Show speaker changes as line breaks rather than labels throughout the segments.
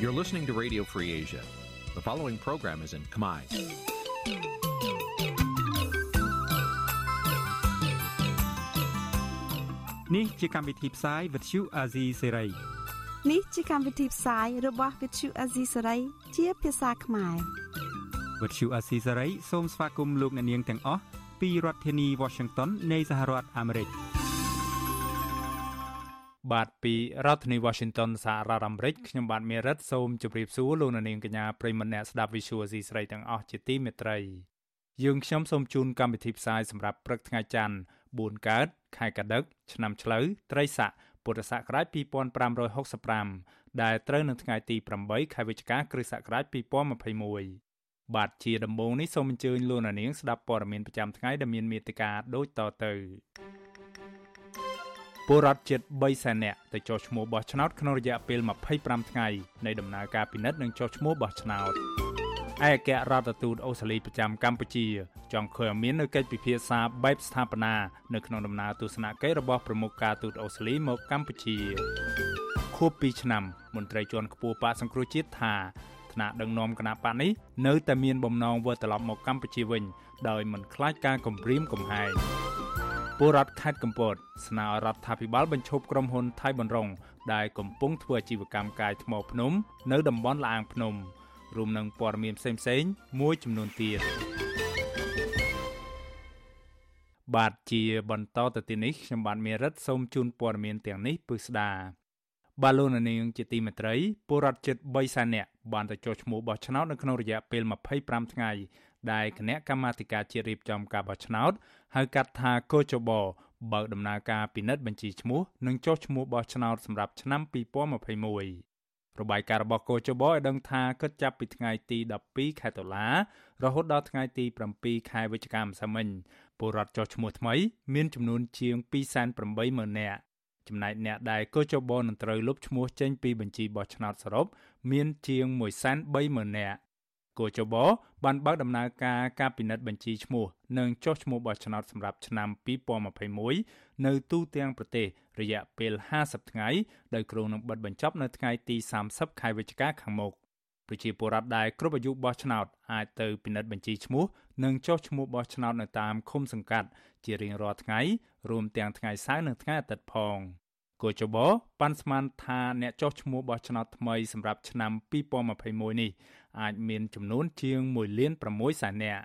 You're listening to Radio Free Asia. The following program is in Khmer.
នេះជាកម្មវិធីផ្សាយវិទ្យុអាស៊ីសេរី
នេះជាកម្មវិធីផ្សាយរបស់ Vithu Azisari ជាភាសាខ្មែរ
វិទ្យុអាស៊ីសេរីសូមស្វាគមន៍លោកអ្នកនាងទាំងអស់ពីរដ្ឋធានី Washington នៃសហរដ្ឋអាមេរិក បាទពីរដ្ឋធានី Washington សហរដ្ឋអាមេរិកខ្ញុំបាទមេរិតសូមជម្រាបសួរលោកអ្នកនាងកញ្ញាប្រិមមអ្នកស្ដាប់ Visual Asia ស្រីទាំងអស់ជាទីមេត្រីយើងខ្ញុំសូមជូនកម្មវិធីផ្សាយសម្រាប់ព្រឹកថ្ងៃច័ន្ទ4កើតខែកដិក ឆ្នាំឆ្លូវត្រីស័កពុទ្ធសករាជ2565ដែលត្រូវនៅថ្ងៃទី8ខែវិច្ឆិកាគ្រិស្តសករាជ2021បាទជាដំបូងនេះសូមអញ្ជើញលោកអ្នកនាងស្ដាប់ព័ត៌មានប្រចាំថ្ងៃដែលមានមេត្តាដូចតទៅ ពលរដ្ឋជិត3សែននាក់ទៅចុះឈ្មោះបោះឆ្នោតក្នុងរយៈពេល25ថ្ងៃនៃដំណើរការពិនិត្យនិងចុះឈ្មោះបោះឆ្នោតឯកអគ្គរដ្ឋទូតអូស្ត្រាលីប្រចាំកម្ពុជាចង់ឃើញមាននៅកិច្ចពិភាក្សាបែបស្ថាបនានៅក្នុងដំណើរទស្សនកិច្ចរបស់ប្រមុខការទូតអូស្ត្រាលីមកកម្ពុជាខួប2ឆ្នាំមន្ត្រីជាន់ខ្ពស់បកសង្គ្រោះជាតិថាថ្នាក់ដឹកនាំគណៈបកនេះនៅតែមានបំណងវិលត្រឡប់មកកម្ពុជាវិញដោយមិនខ្លាចការគំរាមកំហែង ពលរដ្ឋខេត្តកំពតស្នើរដ្ឋាភិបាលបញ្ឈប់ក្រុមហ៊ុនថៃបនរងដែលកំពុងធ្វើអាជីវកម្មកាយថ្មភ្នំ នៅតំបន់លាងភ្នំរួមនឹងព័ត៌មានផ្សេងៗមួយចំនួនទៀតបាទជាបន្តទៅទីនេះខ្ញុំបាទមេរិតសូមជូនព័ត៌មានទាំងនេះពឹស្ដាបាឡូណានីងជាទីមេត្រីពលរដ្ឋជិត3សែននាក់បានទៅចុះឈ្មោះបោះឆ្នោតនៅក្នុងរយៈពេល25ថ្ងៃដែលគណៈកម្មាធិការជាតិរៀបចំការបោះឆ្នោត ហៅកាត់ថាកោចបបើកដំណើរការពិនិត្យបញ្ជីឈ្មោះនិងចុះឈ្មោះបោះឆ្នោតសម្រាប់ឆ្នាំ2021របាយការណ៍របស់កោចបឲ្យដឹងថាគិតចាប់ពីថ្ងៃទី12ខែតុលារហូតដល់ថ្ងៃទី7ខែវិច្ឆិកាម្សិលមិញពលរដ្ឋចុះឈ្មោះថ្មីមានចំនួនជាង280,000នាក់ចំណែកអ្នកដែលកោចបនឹងត្រូវលុបឈ្មោះចេញពីបញ្ជីបោះឆ្នោតសរុបមានជាង130,000នាក់ គូចបបានបើកដំណើរការការពិនិត្យបញ្ជីឈ្មោះនិងចុះឈ្មោះបោះឆ្នោតសម្រាប់ឆ្នាំ2021នៅទូទាំងប្រទេសរយៈពេល50ថ្ងៃដោយគ្រោងនឹងបិទបញ្ចប់នៅថ្ងៃទី30ខែវិច្ឆិកាខាងមុខប្រជាពលរដ្ឋដែលគ្រប់អាយុបោះឆ្នោតអាចទៅពិនិត្យបញ្ជីឈ្មោះនិងចុះឈ្មោះបោះឆ្នោតនៅតាមឃុំសង្កាត់ជារៀងរាល់ថ្ងៃរួមទាំងថ្ងៃសៅរ៍និងថ្ងៃអាទិត្យផងគូចបប៉ាន់ស្មានថាអ្នកចុះឈ្មោះបោះឆ្នោតថ្មីសម្រាប់ឆ្នាំ2021នេះ អាចមានចំនួនជាង1លាន6សែននាក់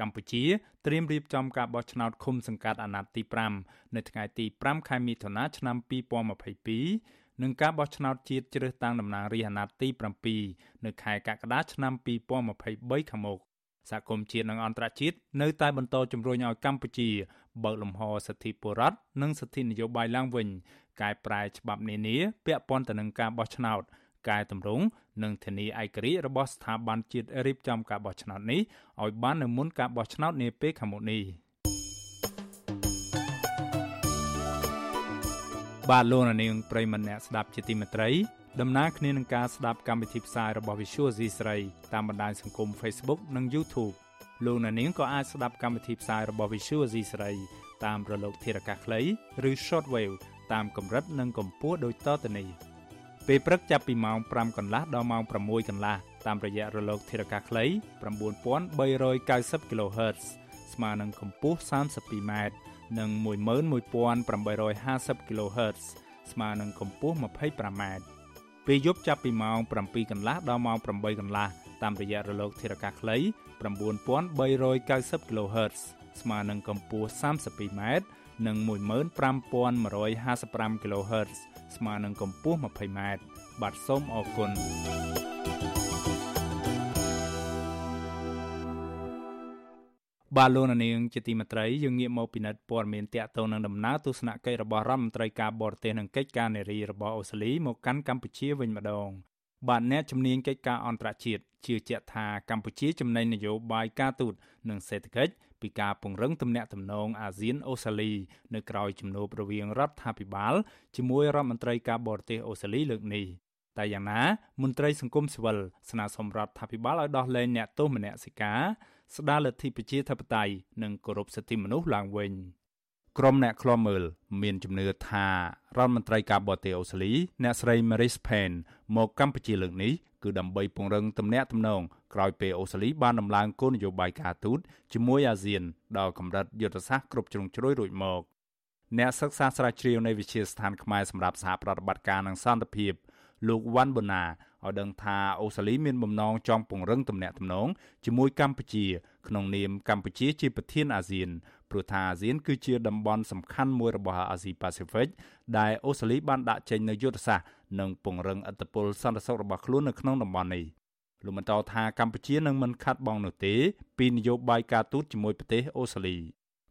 កម្ពុជាត្រៀមរៀបចំការបោះឆ្នោតឃុំសង្កាត់អាណត្តិទី5នៅថ្ងៃទី5ខែមិថុនាឆ្នាំ2022និងការបោះឆ្នោតជាតិជ្រើសតាំងតំណាងរាស្ត្រអាណត្តិទី7នៅខែកក្កដាឆ្នាំ2023ខាងមុខសហគមន៍ជាតិនិងអន្តរជាតិនៅតែបន្តជំរុញឲ្យកម្ពុជាបើកលំហសិទ្ធិពលរដ្ឋនិងសិទ្ធិនយោបាយឡើងវិញកែប្រែច្បាប់នានាពាក់ព័ន្ធទៅនឹងការបោះឆ្នោត កែតម្រង់និងធានាឯករាជ្យរបស់ស្ថាប័នជាតិរៀបចំការបោះឆ្នោតនេះឲ្យបាននៅមុនការបោះឆ្នោតនាពេលខាងមុខនេះបាទលោកនាងប្រិមម្នាក់ស្ដាប់ជាទីមេត្រីដំណើរគ្នានឹងការស្ដាប់កម្មវិធីផ្សាយរបស់ Visual C ស្រីតាមបណ្ដាញសង្គម Facebook និង YouTube លោកនាងក៏អាចស្ដាប់កម្មវិធីផ្សាយរបស់ Visual C ស្រីតាមរលកធារកាសខ្លីឬ Shortwave តាមកម្រិតនិងកម្ពស់ដូចតទៅនេះ ពេលព្រឹកចាប់ពីម៉ោង5កន្លះដល់ម៉ោង6កន្លះតាមរយៈរលកធារកាសខ្លី9390 kHz ស្មើនឹងកម្ពស់ 32m និង11850 kHz ស្មើនឹងកម្ពស់ 25m ពេលយប់ចាប់ពីម៉ោង7កន្លះដល់ម៉ោង8កន្លះតាមរយៈរលកធារកាសខ្លី9390 kHz ស្មើនឹងកម្ពស់ 32m និង15155 kHz ស្មើនឹងកម្ពស់ 20m បាទសូមអរគុណបាទលោកនាងជាទីមេត្រីយើងងាកមកពិនិត្យព័ត៌មានតាក់ទងនឹងដំណើរទស្សនកិច្ចរបស់រដ្ឋមន្ត្រីការបរទេសនិងកិច្ចការនារីរបស់អូស្ត្រាលីមកកាន់កម្ពុជាវិញម្ដងបាទអ្នកជំនាញកិច្ចការអន្តរជាតិ ជឿជាក់ថាកម្ពុជាចំណេញនយោបាយការទូតនិងសេដ្ឋកិច្ចពីការពង្រឹងទំនាក់ទំនងអាស៊ានអូស្ត្រាលីនៅក្រៅជំនួបរវាងរដ្ឋាភិបាលជាមួយរដ្ឋមន្ត្រីការបរទេសអូស្ត្រាលីលើកនេះតែយ៉ាងណាមន្ត្រីសង្គមស៊ីវិលស្នើសុំរដ្ឋាភិបាលឲ្យដោះលែងអ្នកទោសមនសិការស្ដារលទ្ធិប្រជាធិបតេយ្យនិងគោរពសិទ្ធិមនុស្សឡើងវិញ ក្រុមអ្នកឃ្លាំមើលមានជំនឿថារដ្ឋមន្ត្រីការបរទេសអូស្ត្រាលីអ្នកស្រី Marise Payne មកកម្ពុជាលើកនេះគឺដើម្បីពង្រឹងទំនាក់ទំនងក្រោយពេលអូស្ត្រាលីបានដំឡើងគោលនយោបាយការទូតជាមួយអាស៊ានដល់កម្រិតយុទ្ធសាស្ត្រគ្រប់ជ្រុងជ្រោយរួចមកអ្នកសិក្សាស្រាវជ្រាវនៃវិទ្យាស្ថានខ្មែរសម្រាប់សហប្រតិបត្តិការនិងសន្តិភាពលោកវ៉ាន់បូណាឲ្យដឹងថាអូស្ត្រាលីមានបំណងចង់ពង្រឹងទំនាក់ទំនងជាមួយកម្ពុជា ក្នុងនាមកម្ពុជាជាប្រធានអាស៊ាន ព្រោះថាអាស៊ានគឺជាតំបន់សំខាន់មួយរបស់អាស៊ីប៉ាស៊ីហ្វិកដែលអូស្ត្រាលីបានដាក់ចេញនូវយុទ្ធសាស្ត្រនិងពង្រឹងអធិបតេយ្យសន្តិសុខរបស់ខ្លួននៅក្នុងតំបន់នេះលោកបន្តថាកម្ពុជានឹងមិនខាត់បងនោះទេ ពីនយោបាយការទូតជាមួយប្រទេសអូស្ត្រាលី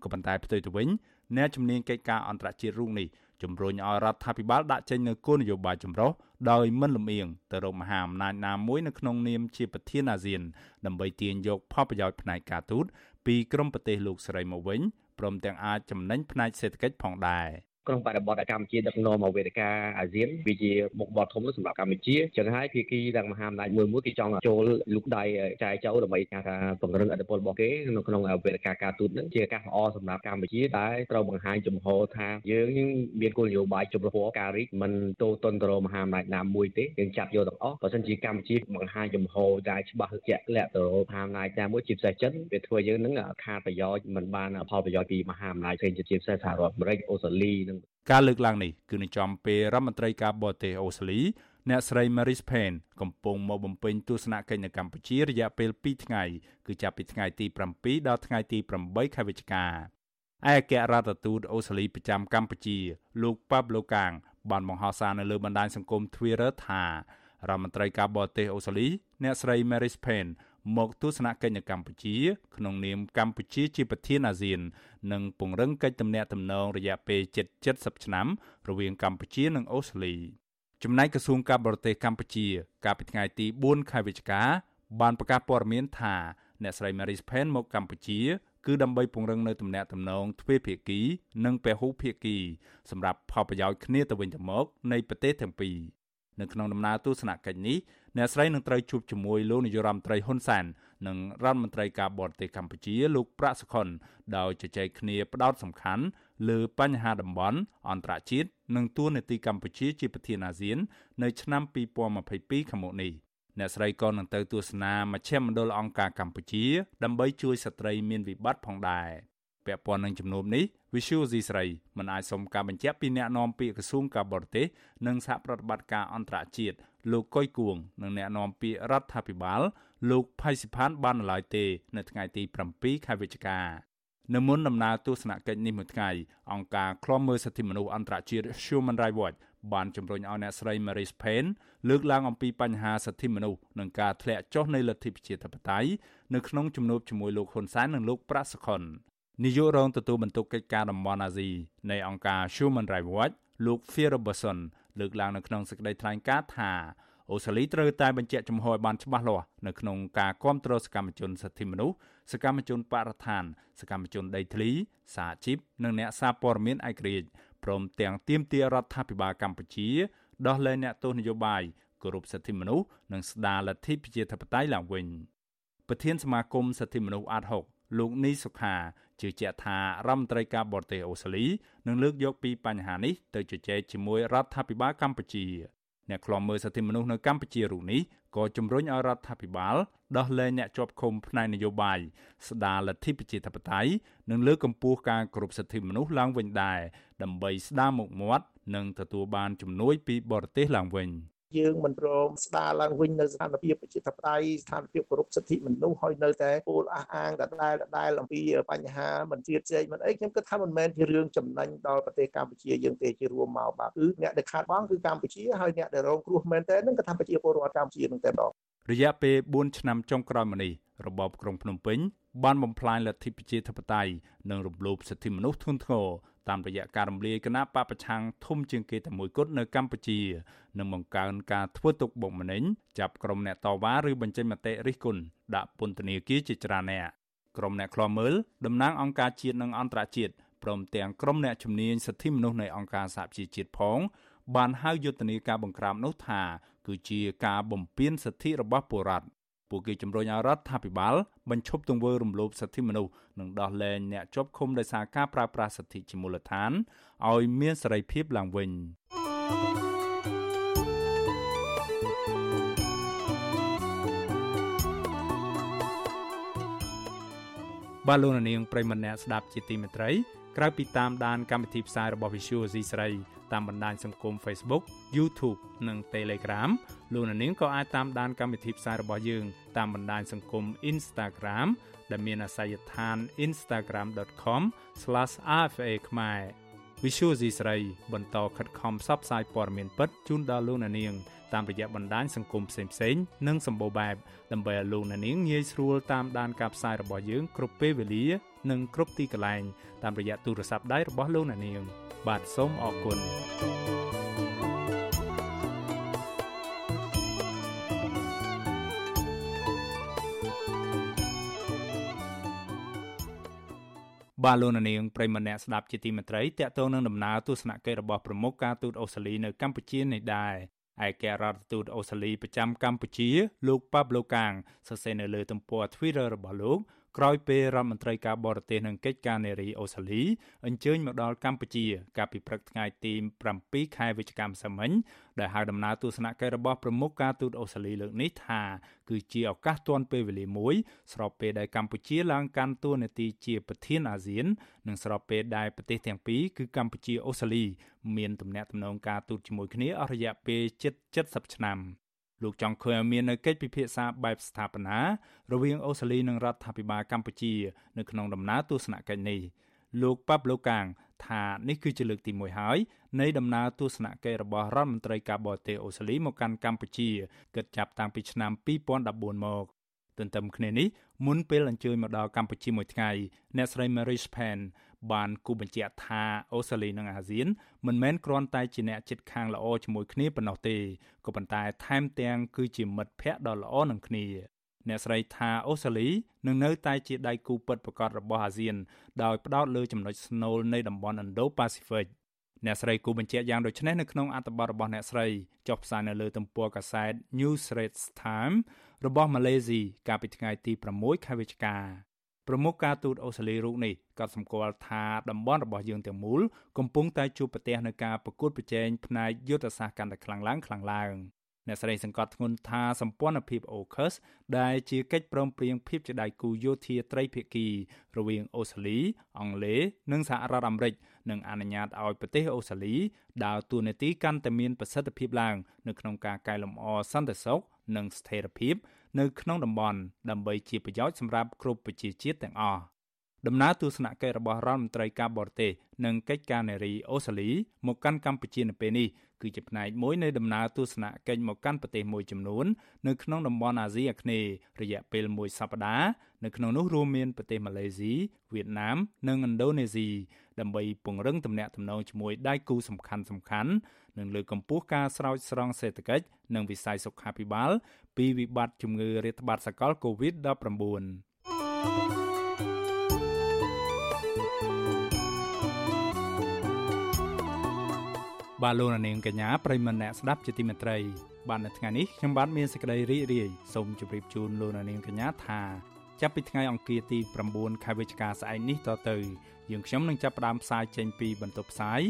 ក៏ប៉ុន្តែផ្ទុយទៅវិញអ្នកជំនាញកិច្ចការអន្តរជាតិរូបនេះជំរុញឲ្យរដ្ឋាភិបាលដាក់ចេញនូវគោលនយោបាយចម្រុះដោយមិនលំអៀងទៅរកមហាអំណាចណាមួយនៅក្នុងនាមជាប្រធានអាស៊ានដើម្បីទាញយកផលប្រយោជន៍ផ្នែកការទូត ពីក្រមប្រទេសលោកស្រីមកវិញព្រមទាំងអាចចំណេញផ្នែកសេដ្ឋកិច្ចផងដែរ។
ក្នុងបរិបទកម្ពុជាដឹកនាំមកវេទិកាអាស៊ានវាជាមុខបត់ធំសម្រាប់កម្ពុជាចឹងហើយភាគីទាំងមហាអំណាចមួយមួយគេចង់ចូលលូកដៃចែកចូលដើម្បីថាពង្រឹងអធិបតេយ្យរបស់គេនៅក្នុងវេទិកាការទូតនឹងជាឱកាសល្អសម្រាប់កម្ពុជាដែលត្រូវបង្ហាញចំហថាយើងមានគោលនយោបាយជំរុញការរីកមិនតូតន្តរមហាអំណាចណាមួយទេយើងចាប់យកទាំងអស់បើមិនជាកម្ពុជាបង្ហាញចំហដែលច្បាស់ជាក់លាក់ទៅមហាអំណាចណាមួយជាពិសេសចិនវាធ្វើយើងនឹងខាតប្រយោជន៍មិនបានផលប្រយោជន៍ពីមហាអំណាចផ្សេងជាពិសេសសហរដ្ឋអាមេរិកអូស្ត្រាលីនិង
ការលើកឡើងនេះគឺនឹងចំពេលរដ្ឋមន្ត្រីការបរទេសអូស្ត្រាលីអ្នកស្រី Maris Payne កំពុងមកបំពេញទស្សនកិច្ចនៅកម្ពុជារយៈពេល2ថ្ងៃគឺចាប់ពីថ្ងៃទី7ដល់ថ្ងៃទី8ខែវិច្ឆិកាឯអគ្គរដ្ឋទូតអូស្ត្រាលីប្រចាំកម្ពុជា លោក Pablo Kang បានបង្ហោះសារនៅលើបណ្ដាញសង្គម Twitter ថារដ្ឋមន្ត្រីការបរទេសអូស្ត្រាលីអ្នកស្រី Maris Payne មកទស្សនកិច្ចនៅកម្ពុជា ក្នុងនាមកម្ពុជាជាប្រធានអាស៊ាន និងពង្រឹងកិច្ចទំនាក់ទំនងរយៈពេលជិត70ឆ្នាំ រវាងកម្ពុជានិងអូស្ត្រាលីចំណែកក្រសួងការបរទេសកម្ពុជា កាលពីថ្ងៃទី4ខែវិច្ឆិកាបានប្រកាសព័ត៌មានថាអ្នកស្រី Maris Pen មកកម្ពុជាគឺដើម្បីពង្រឹងនៅទំនាក់ទំនងទ្វេភាគី និងពហុភាគីសម្រាប់ផលប្រយោជន៍គ្នាទៅវិញទៅមកនៃប្រទេសទាំងពីរ នៅក្នុងដំណើរទស្សនកិច្ចនេះអ្នកស្រីនឹងត្រូវជួបជាមួយលោកនាយរដ្ឋមន្ត្រីហ៊ុនសែននិងរដ្ឋមន្ត្រីការបរទេសកម្ពុជាលោកប្រាក់សុខុនដោយជជែកគ្នាផ្ដោតសំខាន់លើបញ្ហាតំបន់អន្តរជាតិនិងទួនាទីកម្ពុជាជាប្រធានអាស៊ាន នៅឆ្នាំ2022ខាងមុខនេះអ្នកស្រីក៏នឹងទៅទស្សនាមជ្ឈមណ្ឌលអង្គការកម្ពុជាដើម្បីជួយស្ត្រីមានវិបត្តិផងដែរ ពាក់ព័ន្ធនឹងជំនុំនេះ Visual C ស្រីមិនអាចសុំការបញ្ជាក់ពីអ្នកនាំពាក្យក្រសួងការបរទេសនិងសហប្រតិបត្តិការអន្តរជាតិលោកកុយគួងនិងអ្នកនាំពាក្យរដ្ឋាភិបាលលោកផៃសិផានបានឡើយទេ នៅថ្ងៃទី7ខែវិច្ឆិកានៅមុនដំណើរទស្សនកិច្ចនេះមួយថ្ងៃអង្គការឃ្លាំមើលសិទ្ធិមនុស្សអន្តរជាតិ Human Rights Watch បានជំរុញឲ្យអ្នកស្រី Marie Payne លើកឡើងអំពីបញ្ហាសិទ្ធិមនុស្សនិងការធ្លាក់ចុះនៃលទ្ធិប្រជាធិបតេយ្យនៅក្នុងជំនួបជាមួយលោកហ៊ុនសែននិងលោកប្រាក់សុខុន នាយករងទទួលបន្ទុកកិច្ចការតំបន់អាស៊ីនៃអង្គការ Human Rights Watch លោក Phil Robertson លើកឡើងនៅក្នុងសេចក្តីថ្លែងការណ៍ថាអូស្ត្រាលីត្រូវតែបញ្ជាក់ចំហឲ្យបានច្បាស់លាស់នៅក្នុងការគ្រប់គ្រងសកម្មជនសិទ្ធិមនុស្សសកម្មជនបរិស្ថាន សកម្មជនដីធ្លីសហជីពនិងអ្នកសារព័ត៌មានឯករាជ្យព្រមទាំងទាមទាររដ្ឋាភិបាលកម្ពុជាដោះលែងអ្នកទោសនយោបាយគោរពសិទ្ធិមនុស្សនិងស្ដារលទ្ធិប្រជាធិបតេយ្យឡើងវិញប្រធានសមាគមសិទ្ធិមនុស្សអាត់ហុកលោកនីសុខា ជឿជាក់ថារដ្ឋមន្ត្រីការបរទេសអូស្ត្រាលីនឹងលើកយកពីបញ្ហានេះទៅជជែកជាមួយរដ្ឋាភិបាលកម្ពុជាអ្នកខ្លាំមើលសិទ្ធិមនុស្សនៅកម្ពុជារូបនេះក៏ជំរុញឲ្យរដ្ឋាភិបាលដោះលែងអ្នកជាប់ឃុំផ្នែកនយោបាយស្ដារលទ្ធិប្រជាធិបតេយ្យនិងលើកកម្ពស់ការគោរពសិទ្ធិមនុស្សឡើងវិញដែរដើម្បីស្ដារមុខមាត់និងទទួលបានជំនួយពីបរទេសឡើងវិញ។
យើងមិនព្រមស្ដារឡើងវិញនៅស្ថានភាពប្រជាធិបតេយ្យស្ថានភាពគោរពសិទ្ធិមនុស្សហើយនៅតែពោលអះអាងដដែលដដែលអំពីបញ្ហាមិនជឿជែកមិនអីខ្ញុំគិតថាមិនមែនជារឿងចំណេញដល់ប្រទេសកម្ពុជាយើងទេជារួមមកបាទគឺអ្នកដែលខាតបង់គឺកម្ពុជាហើយអ្នកដែលរងគ្រោះមែនតើនឹងក៏ថាប្រជាពលរដ្ឋកម្ពុជានឹងតែម្ដង
រយៈពេល4ឆ្នាំចុងក្រោយមកនេះរបបក្រុងភ្នំពេញបានបំផ្លាញលទ្ធិប្រជាធិបតេយ្យនិងរំលោភសិទ្ធិមនុស្សធ្ងន់ធ្ងរ តាមរយៈការរំលាយគណៈបពប្រឆាំងធំជាងគេតែមួយគត់នៅកម្ពុជានិងបង្កើនការធ្វើទុកបុកម្នេញចាប់ក្រុមអ្នកតវ៉ាឬបញ្ចេញមតិរិះគន់ដាក់ពន្ធនាគារជាច្រើនអ្នកក្រុមអ្នកខ្លាំមើលតំណាងអង្គការជាតិនិងអន្តរជាតិព្រមទាំងក្រុមអ្នកជំនាញសិទ្ធិមនុស្សនៃអង្គការសហប្រជាជាតិផង បានហៅយុទ្ធនាការបង្ក្រាបនោះថា គឺជាការបំពានសិទ្ធិរបស់ពលរដ្ឋ ពួកគេជំរុញឲ្យរដ្ឋាភិបាលបញ្ឈប់ទង្វើរំលោភសិទ្ធិមនុស្សនិងដោះលែងអ្នកជាប់ឃុំដោយសារការប្រើប្រាស់សិទ្ធិជាមូលដ្ឋានឲ្យមានសេរីភាពឡើងវិញបាទលោកនាងប្រិមម្នាក់ស្ដាប់ជាទីមេត្រី ក្រៅពីតាមដានកម្មវិធីផ្សាយរបស់ Visual C ស្រីតាមបណ្ដាញសង្គម Facebook YouTube និង Telegram លោកនាងក៏អាចតាមដានកម្មវិធីផ្សាយរបស់យើងតាមបណ្ដាញសង្គម Instagram ដែលមានអាសយដ្ឋាន instagram.com/rfa ខ្មែរ Visual C ស្រីបន្តខិតខំផ្សព្វផ្សាយព័ត៌មានពិតជូនដល់លោកនាងតាមរយៈបណ្ដាញសង្គមផ្សេងៗនិងសម្បូរបែបដើម្បីឲ្យលោកអ្នកនាងងាយស្រួលតាមដានការផ្សាយរបស់យើងគ្រប់ពេលវេលា និងគ្រប់ទីកន្លែងតាមរយៈទូរស័ព្ទដៃរបស់លោកអ្នកនាង បាទសូមអរគុណបាទលោកនាងប្រិមម្នាក់ស្ដាប់ជាទីមេត្រីតកតងនឹងដំណើរទស្សនកិច្ចរបស់ប្រមុខការទូតអូស្ត្រាលីនៅកម្ពុជានេះដែរឯករដ្ឋទូតអូស្ត្រាលីប្រចាំកម្ពុជាលោកប៉ាប់ឡូកាងសរសេរនៅលើទំព័រ Twitter របស់លោក ក្រោយពេលរដ្ឋមន្ត្រីការបរទេសនិងកិច្ចការនារីអូស្ត្រាលីអញ្ជើញមកដល់កម្ពុជា កាលពីព្រឹកថ្ងៃទី7ខែវិច្ឆិកាម្សិលមិញដែលហៅដំណើរទស្សនកិច្ចរបស់ប្រមុខការទូតអូស្ត្រាលីលើកនេះថាគឺជាឱកាសទាន់ពេលវេលាមួយ ស្របពេលដែលកម្ពុជាឡើងកាន់តួនាទីជាប្រធានអាស៊ាន និងស្របពេលដែលប្រទេសទាំងពីរគឺកម្ពុជាអូស្ត្រាលី មានទំនាក់ទំនងការទូតជាមួយគ្នាអស់រយៈពេលជិត70ឆ្នាំ លោកចង់ឃើញឲ្យមាននៅកិច្ចពិភាក្សាបែបស្ថាបនា រវាងអូស្ត្រាលីនិងរដ្ឋាភិបាលកម្ពុជា នៅក្នុងដំណើរទស្សនកិច្ចនេះលោកប៉ាប់ឡូកាង ថានេះគឺជាលើកទី1ហើយនៃដំណើរទស្សនកិច្ចរបស់រដ្ឋមន្ត្រីការបរទេសអូស្ត្រាលីមកកាន់កម្ពុជាគិតចាប់តាំងពីឆ្នាំ2014មកទន្ទឹមគ្នានេះមុនពេលអញ្ជើញមកដល់កម្ពុជាមួយថ្ងៃអ្នកស្រី Mary Span បានគូបញ្ជាក់ថាអូស្ត្រាលីនិងអាស៊ាន មិនមែនគ្រាន់តែជាអ្នកជិតខាងល្អជាមួយគ្នាប៉ុណ្ណោះទេក៏ប៉ុន្តែថែមទាំងគឺជាមិត្តភ័ក្តិដ៏ល្អនឹងគ្នាអ្នកស្រីថាអូស្ត្រាលីនឹងនៅតែជាដៃគូពិតប្រាកដរបស់អាស៊ាន ដោយផ្ដោតលើចំណុចស្នូលនៃតំបន់ Indo-Pacific អ្នកស្រីគូបញ្ជាក់យ៉ាងដូចនេះនៅក្នុងអត្ថបទរបស់អ្នកស្រីចុះផ្សាយនៅលើទំព័រកាសែត New Straits Times របស់ម៉ាឡេស៊ីកាលពីថ្ងៃទី6ខែវិច្ឆិកា ប្រមុខការទូតអូស្ត្រាលីរូបនេះក៏សម្គាល់ថាតំបន់របស់យើងទាំងមូលកំពុងតែជួបប្រទះនឹងការប្រកួតប្រជែងផ្នែកយុទ្ធសាស្ត្រកាន់តែខ្លាំងឡើងខ្លាំងឡើងអ្នកស្រីសង្កត់ធ្ងន់ថាសម្ព័ន្ធភាព AUKUS ដែលជាកិច្ចព្រមព្រៀងភាពជាដៃគូយោធាត្រីភាគីរវាងអូស្ត្រាលី អង់គ្លេសនិងសហរដ្ឋអាមេរិកនឹងអនុញ្ញាតឲ្យប្រទេសអូស្ត្រាលីដើរតួនាទីកាន់តែមានប្រសិទ្ធភាពឡើង នៅក្នុងការកែលម្អសន្តិសុខនិងស្ថិរភាព នៅក្នុងតំបន់ដើម្បីជាប្រយោជន៍សម្រាប់គ្រប់ប្រជាជាតិទាំងអស់ដំណើរទស្សនកិច្ចរបស់រដ្ឋមន្ត្រីការបរទេសនិងកិច្ចការនារីអូស្ត្រាលីមកកាន់កម្ពុជានៅពេលនេះគឺជាផ្នែកមួយនៃដំណើរទស្សនកិច្ចមកកាន់ប្រទេសមួយចំនួននៅក្នុងតំបន់អាស៊ីអាគ្នេយ៍រយៈពេលមួយសប្តាហ៍នៅក្នុងនោះរួមមានប្រទេសម៉ាឡេស៊ីវៀតណាម និងឥណ្ឌូនេស៊ីដើម្បីពង្រឹងទំនាក់ទំនងជាមួយដៃគូសំខាន់សំខាន់និងលើកកម្ពស់ការស្រោចស្រង់សេដ្ឋកិច្ចនិងវិស័យសុខាភិបាល ពីវិបត្តិជំងឺរាតត្បាតសកល COVID-19 បាទលោកនាងកញ្ញាប្រិមម្នាក់ស្ដាប់ជាទីមេត្រីបាទនៅថ្ងៃនេះខ្ញុំបាទមានសេចក្តីរីករាយសូមជម្រាបជូនលោកនាងកញ្ញាថាចាប់ពីថ្ងៃអង្គារទី9ខែវិច្ឆិកាស្អែកនេះតទៅយើងខ្ញុំនឹងចាប់ផ្ដើមផ្សាយចេញពីបន្ទប់ផ្សាយ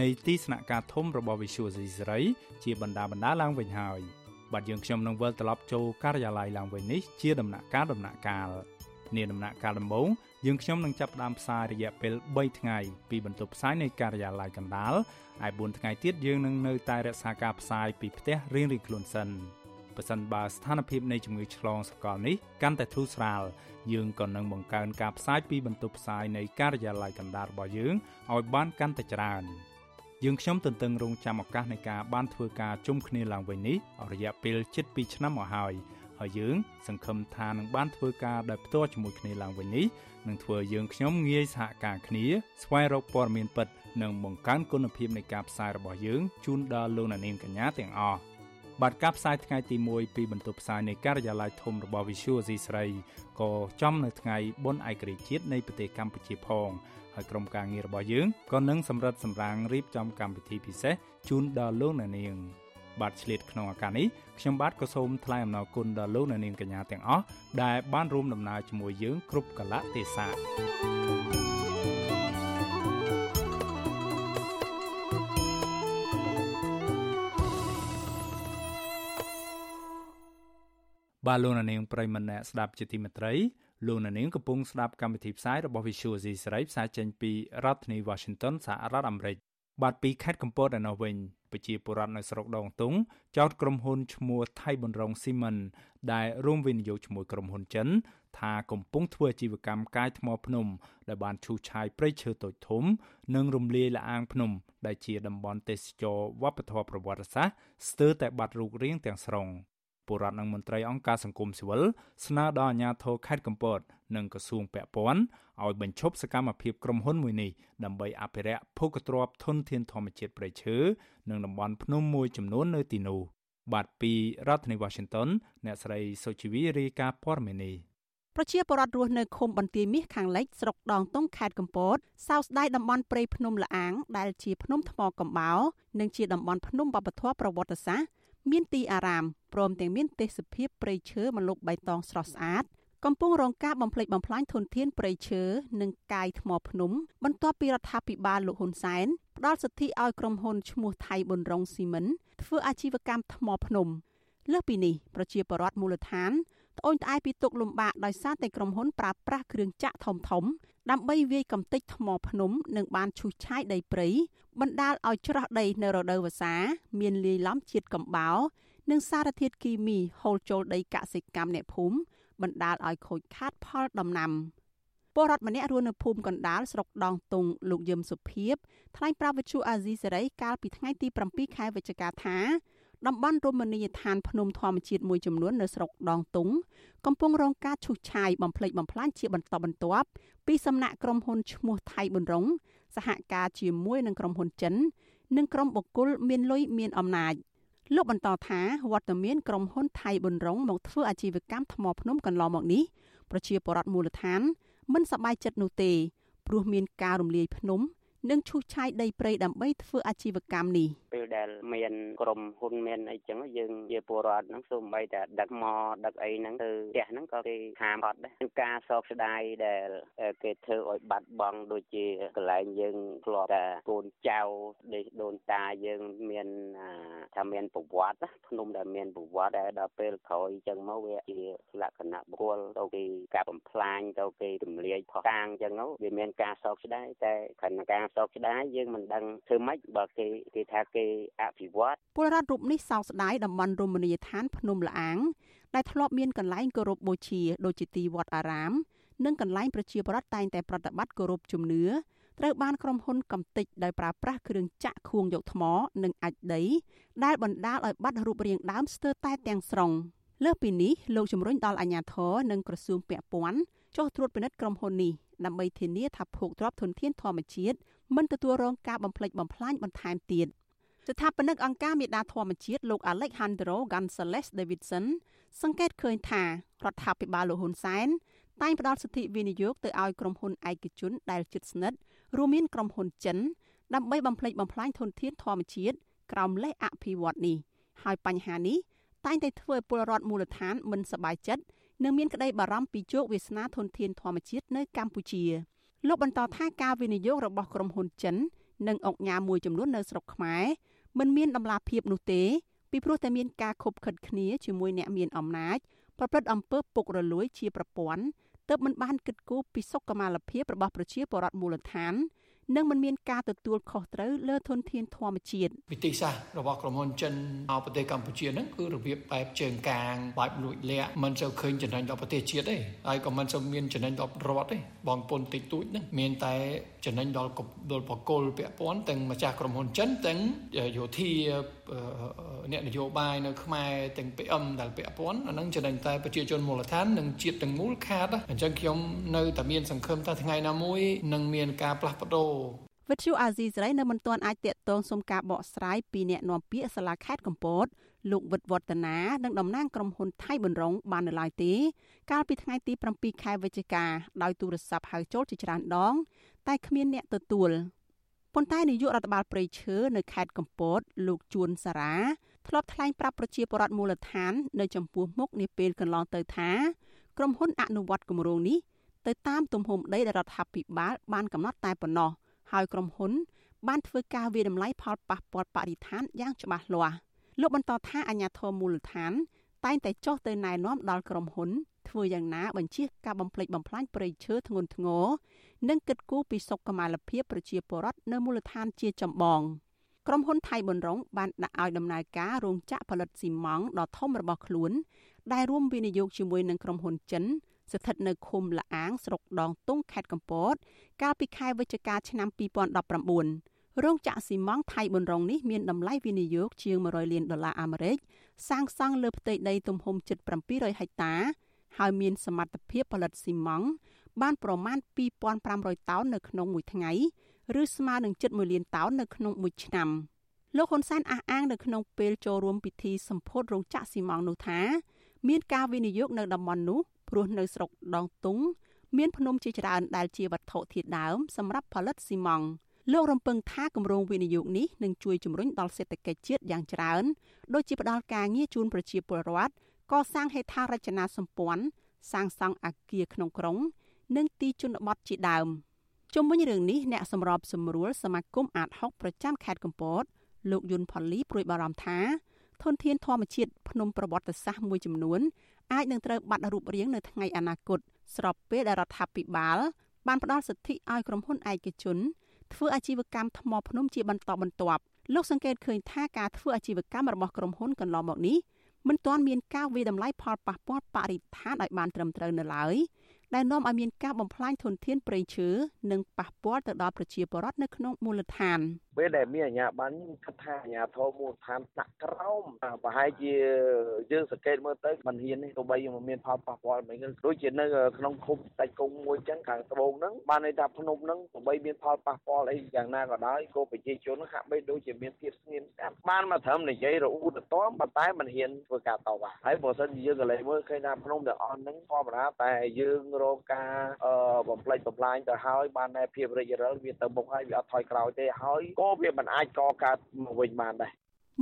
នៃទីស្នាក់ការធំរបស់ Visual Society ជាបណ្ដាបណ្ដាឡើងវិញហើយ បាទយើងខ្ញុំនឹងវិលត្រឡប់ចូលការិយាល័យឡើងវិញនេះជាដំណាក់កាលដំណាក់កាលនាដំណាក់កាលដំបូងយើងខ្ញុំនឹងចាប់ផ្ដើមផ្សាយរយៈពេល3ថ្ងៃពីបន្ទប់ផ្សាយនៃការិយាល័យកណ្ដាលហើយ4ថ្ងៃទៀតយើងនឹងនៅតែរក្សាការផ្សាយពីផ្ទះរៀងៗខ្លួនសិនប្រសិនបើស្ថានភាពនៃជំងឺឆ្លងសកលនេះកាន់តែធូរស្រាលយើងក៏នឹងបង្កើនការផ្សាយពីបន្ទប់ផ្សាយនៃការិយាល័យកណ្ដាលរបស់យើងឲ្យបានកាន់តែច្រើន យើងខ្ញុំទន្ទឹងរង់ចាំឱកាសនៃការបានធ្វើការជុំគ្នាឡើងវិញនេះអស់រយៈពេលជិត2ឆ្នាំមកហើយហើយយើងសង្ឃឹមថានឹងបានធ្វើការដោយផ្ទាល់ជាមួយគ្នាឡើងវិញនេះនឹងធ្វើយើងខ្ញុំងាយសហការគ្នាស្វែងរកព័ត៌មានពិតនិងបង្កើនគុណភាពនៃការផ្សាយរបស់យើងជូនដល់លោកអ្នកនាងកញ្ញាទាំងអស់បាទការផ្សាយថ្ងៃទី1ពីបន្ទប់ផ្សាយនៃការិយាល័យធំរបស់ Visual C ស្រីក៏ចំនៅថ្ងៃបុណ្យឯករាជ្យជាតិនៃប្រទេសកម្ពុជាផង ហើយក្រុមការងាររបស់យើងក៏នឹងសម្រិតសម្រាំងរៀបចំកម្មវិធីពិសេសជូនដល់លោកអ្នកនាងបាទឆ្លៀតក្នុងឱកាសនេះខ្ញុំបាទក៏សូមថ្លែងអំណរគុណដល់លោកអ្នកនាងកញ្ញាទាំងអស់ដែលបានរួមដំណើរជាមួយយើងគ្រប់កលៈទេសៈបាទលោកអ្នកនាងប្រិមម្នាក់ស្ដាប់ជាទីមេត្រី លោកអ្នកនាងកំពុងស្ដាប់កម្មវិធីផ្សាយរបស់ Visual C សេរីផ្សាយចេញពីរដ្ឋធានី Washington សហរដ្ឋអាមេរិកបាទពីខេត្តកំពតឯណោះវិញប្រជាពលរដ្ឋនៅស្រុកដងតុងចោទក្រុមហ៊ុនឈ្មោះថៃប៊ុនរងស៊ីមិនដែលរួមវិនិយោគជាមួយក្រុមហ៊ុនចិន ថាកំពុងធ្វើអាជីវកម្មកាយថ្មភ្នំ ដែលបានឈូសឆាយព្រៃឈើតូចធំ និងរំលាយលអាងភ្នំ ដែលជាតំបន់ទេសចរវប្បធម៌ប្រវត្តិសាស្ត្រស្ទើរតែបាត់រូបរាងទាំងស្រុង ពលរដ្ឋនិងមន្ត្រីអង្គការសង្គមស៊ីវិលស្នើដល់អាជ្ញាធរខេត្តកំពត និងក្រសួងពាក់ព័ន្ធឲ្យបញ្ឈប់សកម្មភាពក្រុមហ៊ុនមួយនេះដើម្បីអភិរក្សភូកទ្របធនធានធម្មជាតិព្រៃឈើនិងតំបន់ភ្នំមួយចំនួននៅទីនោះបាទពីរដ្ឋធានី Washington អ្នកស្រីសុជីវីរាយការណ៍ព័ត៌មាននេះ
ប្រជាពលរដ្ឋរស់នៅឃុំបន្ទាយមាសខាងលិចស្រុកដងតុងខេត្តកំពតសោស្ដាយតំបន់ព្រៃភ្នំលាអាងដែលជាភ្នំថ្មកំបោរនិងជាតំបន់ភ្នំវប្បធម៌ប្រវត្តិសាស្ត្រ មានទីអារាមព្រមទាំងមានទេសភាពព្រៃឈើម្លប់បៃតងស្រស់ស្អាតកំពុងរងការបំផ្លិចបំផ្លាញធនធានព្រៃឈើនិងកាយថ្មភ្នំបន្ទាប់ពីរដ្ឋាភិបាលលោកហ៊ុនសែនផ្ដល់សិទ្ធិឲ្យក្រុមហ៊ុនឈ្មោះថៃប៊ុនរងស៊ីមិនធ្វើអាជីវកម្មថ្មភ្នំលើសពីនេះប្រជាពលរដ្ឋមូលដ្ឋាន ត្អូញត្អែពីទុកលំបាកដោយសារតែក្រុមហ៊ុនប្រើប្រាស់គ្រឿងចាក់ធំធំដើម្បីវាយកំទេចថ្មភ្នំនិងបានឈូសឆាយដីព្រៃបណ្ដាលឲ្យច្រោះដីនៅរដូវវស្សា មានលាយឡំជាតិកំបោរនិងសារធាតុគីមីហូរចូលដីកសិកម្មអ្នកភូមិបណ្ដាលឲ្យខូចខាតផលដំណាំពលរដ្ឋម្នាក់រស់នៅភូមិកណ្ដាលស្រុកដងតុងលោកយឹមសុភីបថ្លែងប្រាប់វិទ្យុអាស៊ីសេរីកាលពីថ្ងៃទី7ខែវិច្ឆិកាថា តំបន់រមណីយដ្ឋានភ្នំធម្មជាតិមួយចំនួននៅស្រុកដងតុងកំពុងរងការឈូសឆាយបំផ្លិចបំផ្លាញជាបន្តបន្ទាប់ពីសំណាក់ក្រុមហ៊ុនឈ្មោះថៃប៊ុនរងសហការជាមួយនឹងក្រុមហ៊ុនចិន និងក្រុមបុគ្គលមានលុយមានអំណាចលោកបន្តថាវត្តមានក្រុមហ៊ុនថៃប៊ុនរងមកធ្វើអាជីវកម្មថ្មភ្នំកន្លងមកនេះប្រជាពលរដ្ឋមូលដ្ឋាន មិនសប្បាយចិត្តនោះទេព្រោះមានការរំលាយភ្នំ និងឈូសឆាយដីព្រៃដើម្បីធ្វើអាជីវកម្មនេះ
ពេលដែលមានក្រុមហ៊ុនមានអីចឹងយើងជាពលរដ្ឋហ្នឹងសូម្បីតែដឹកមកដឹកអីហ្នឹងទៅផ្ទះហ្នឹងក៏គេហាមអត់ដែរការសោកស្ដាយដែលគេធ្វើឲ្យបាត់បង់ដូចជាកន្លែងយើងធ្លាប់តែកូនចៅដេកដូនតាយើងមានថាមានប្រវត្តិភ្នំដែលមានប្រវត្តិដែលដល់ពេលក្រោយចឹងមកវាជាលក្ខណៈបុគ្គលទៅគេការបំផ្លាញទៅគេរំលាយផោះតាងចឹងទៅវាមានការសោកស្ដាយតែខណៈការសោកស្ដាយយើងមិនដឹងធ្វើម៉េចបើគេគេថាគេអភិវឌ្ឍ
ពលរដ្ឋរូបនេះសោកស្ដាយតំបន់រមណីយដ្ឋានភ្នំលាអាងដែលធ្លាប់មានកន្លែងគោរពបូជាដូចជាទីវត្តអារាម និងកន្លែងប្រជាពលរដ្ឋតែងតែប្រតិបត្តិគោរពជំនឿត្រូវបានក្រុមហ៊ុនកំទេចដោយប្រើប្រាស់គ្រឿងចាក់ខួងយកថ្ម និងអាចដី ដែលបណ្ដាលឲ្យបាត់រូបរាងដើមស្ទើរតែទាំងស្រុងលើសពីនេះលោកជំរុញដល់អាជ្ញាធរនិងក្រសួងពាក់ព័ន្ធចុះត្រួតពិនិត្យក្រុមហ៊ុននេះ ដើម្បីធានាថាភោគទ្រព្យធនធានធម្មជាតិមិនទទួលរងការបំផ្លិចបំផ្លាញបន្ថែមទៀតស្ថាបនិកអង្គការមេដាធម្មជាតិលោក Alejandro Gonzalez Davidson សង្កេតឃើញថារដ្ឋាភិបាលលោកហ៊ុនសែនតែងផ្ដល់សិទ្ធិវិនិយោគទៅឲ្យក្រុមហ៊ុនឯកជនដែលជិតស្និទ្ធរួមមានក្រុមហ៊ុនចិនដើម្បីបំផ្លិចបំផ្លាញធនធានធម្មជាតិក្រោមលេសអភិវឌ្ឍនេះហើយបញ្ហានេះតែងតែធ្វើឲ្យពលរដ្ឋមូលដ្ឋានមិនសប្បាយចិត្ត និងមានក្តីបារម្ភពីជោគវាសនាធនធានធម្មជាតិនៅកម្ពុជាលោកបន្តថាការវិនិយោគរបស់ក្រុមហ៊ុនចិន និងអង្គការមួយចំនួននៅស្រុកខ្មែរមិនមានដំណាភាពនោះទេពីព្រោះតែមានការខົບខិតគ្នាជាមួយអ្នកមានអំណាចប្រព្រឹត្តអំពើពុករលួយជាប្រព័ន្ធទើបមិនបានគិតគូរពីសុខុមាលភាពរបស់ប្រជាពលរដ្ឋមូលដ្ឋាន និងមិនមានការទទួលខុសត្រូវលើធនធានធម្មជាតិ
វិធីសាស្ត្ររបស់ក្រុមហ៊ុនចិនមកប្រទេសកម្ពុជាហ្នឹងគឺរបៀបបែបជើងកាងបែបលួចលាក់មិនសូវឃើញចំណេញដល់ប្រទេសជាតិទេហើយក៏មិនសូវមានចំណេញដល់រដ្ឋទេបងពុនតិចតួចហ្នឹងមានតែ ចំណេញដល់ដល់បកគលពាក់ព័ន្ធទាំងម្ចាស់ក្រុមហ៊ុនចិនទាំងយោធាអ្នកនយោបាយនៅខ្មែរទាំង PM ដែលពាក់ព័ន្ធអានឹងចំណេញតែប្រជាជនមូលដ្ឋាននិងជាតិទាំងមូលខាតអញ្ចឹងខ្ញុំនៅតែមានសង្ឃឹមថាថ្ងៃណាមួយនឹងមានការផ្លាស់ប្ដូរ
វិទ្យុអាស៊ីសេរីនៅមិនទាន់អាចតាក់ទងសុំការបកស្រាយពីអ្នកនាំពាក្យសាលាខេត្តកំពតលោកវិតវឌ្ឍនានិងតំណាងក្រុមហ៊ុនថៃប៊ុនរងបាននៅឡើយទេ កាលពីថ្ងៃទី7ខែវិច្ឆិកាដោយទូរស័ព្ទហៅចូលជាច្រើនដង តែគ្មានអ្នកទទួលប៉ុន្តែនាយករដ្ឋបាលព្រៃឈើនៅខេត្តកំពត លោកជួនសារ៉ាធ្លាប់ថ្លែងប្រាប់ប្រជាពលរដ្ឋមូលដ្ឋាន នៅចំពោះមុខនាពេលកន្លងទៅថាក្រុមហ៊ុនអនុវត្តគម្រោងនេះទៅតាមទំហំដីដែលរដ្ឋាភិបាលបានកំណត់តែប៉ុណ្ណោះហើយក្រុមហ៊ុន បានធ្វើការវាតម្លៃផលប៉ះពាល់បរិស្ថានយ៉ាងច្បាស់លាស់លោកបន្តថាអាជ្ញាធរមូលដ្ឋានតែងតែចុះទៅណែនាំដល់ក្រុមហ៊ុន ធ្វើយ៉ាងណាបញ្ជាការបំផ្លិចបំផ្លាញព្រៃឈើធ្ងន់ធ្ងរនិងគិតគូរពីសុខុមាលភាពប្រជាពលរដ្ឋនៅមូលដ្ឋានជាចម្បងក្រុមហ៊ុនថៃប៊ុនរងបានដាក់ឲ្យដំណើរការរោងចក្រផលិតស៊ីម៉ងតដ៏ធំរបស់ខ្លួន ដែលរួមវិនិយោគជាមួយនឹងក្រុមហ៊ុនចិនស្ថិតនៅឃុំលាអាងស្រុកដងតុងខេត្តកំពត កាលពីខែវិច្ឆិកាឆ្នាំ2019រោងចក្រស៊ីម៉ងថៃប៊ុនរងនេះមានតម្លៃវិនិយោគជាង100លានដុល្លារអាមេរិកសាងសង់លើផ្ទៃដីទំហំជិត700ហិកតា ហើយមានសមត្ថភាពផលិតស៊ីម៉ងបានប្រមាណ2500តោននៅក្នុងមួយថ្ងៃឬស្មើនឹងជិត1លានតោននៅក្នុងមួយឆ្នាំលោកហ៊ុនសែនអះអាងនៅក្នុងពេលចូលរួមពិធីសម្ពោធរោងចក្រស៊ីម៉ងនោះថាមានការវិនិយោគនៅតំបន់នោះព្រោះនៅស្រុកដងតុងមានភ្នំជាច្រើនដែលជាវត្ថុធាតុដើមសម្រាប់ផលិតស៊ីម៉ងលោករំពឹងថាគម្រោងវិនិយោគនេះនឹងជួយជំរុញដល់សេដ្ឋកិច្ចជាតិយ៉ាងច្រើន ដូចជាផ្ដល់ការងារជូនប្រជាពលរដ្ឋ កសាងហេដ្ឋារចនាសម្ព័ន្ធសាងសង់អគារក្នុងក្រុង និងទីជនបទជាដើមជុំវិញរឿងនេះអ្នកសម្របសម្រួលសមាគមអាត60ប្រចាំខេត្តកំពតលោកយុនផល្លីព្រួយបារម្ភថាធនធានធម្មជាតិភ្នំប្រវត្តិសាស្ត្រមួយចំនួនអាចនឹងត្រូវបាត់រូបរាងនៅថ្ងៃអនាគតស្របពេលដែលរដ្ឋាភិបាលបានផ្ដល់សិទ្ធិឲ្យក្រុមហ៊ុនឯកជនធ្វើអាជីវកម្មថ្មភ្នំជាបន្តបន្ទាប់លោកសង្កេតឃើញថាការធ្វើអាជីវកម្មរបស់ក្រុមហ៊ុនកន្លងមកនេះ មិនទាន់មានការវិតម្លៃផលប៉ះពាល់បរិស្ថានឲ្យបានត្រឹមត្រូវនៅឡើយ ដែលនាំឲ្យមានការបំផ្លាញធនធានព្រៃឈើនិងប៉ះពាល់ទៅដល់ប្រជាពលរដ្ឋនៅក្នុងមូលដ្ឋាន
ពេលដែលមានអាជ្ញាប័ណ្ណខ្ញុំគិតថាអាជ្ញាធរមូលដ្ឋានដាក់ក្រោមប្រហែលជាយើងសង្កេតមើលទៅមិនហ៊ាននេះទោះបីមិនមានផលប៉ះពាល់មិនដូចជានៅក្នុងឃុំសាច់គង់មួយចឹងខាងត្បូងហ្នឹងបានន័យថាភ្នំហ្នឹងទោះបីមានផលប៉ះពាល់អីយ៉ាងណាក៏ដោយក៏ប្រជាជនហាក់បីដូចជាមានភាពស្ងៀមស្ងាត់បានមកត្រឹមនិយាយរអ៊ូតតមប៉ុន្តែមិនហ៊ានធ្វើការតបហើយបើសិនជាយើងក៏លេចមើលឃើញថាភ្នំទាំងអស់ហ្នឹងធម្មតាតែយើងរកការបំផ្លិចបំផ្លាញទៅហើយបានតែភាពរិចរិលវាទៅមុខហើយវាអត់ថយក្រោយទេហើយក៏វាមិនអាចកកើតមកវិញបានដែរ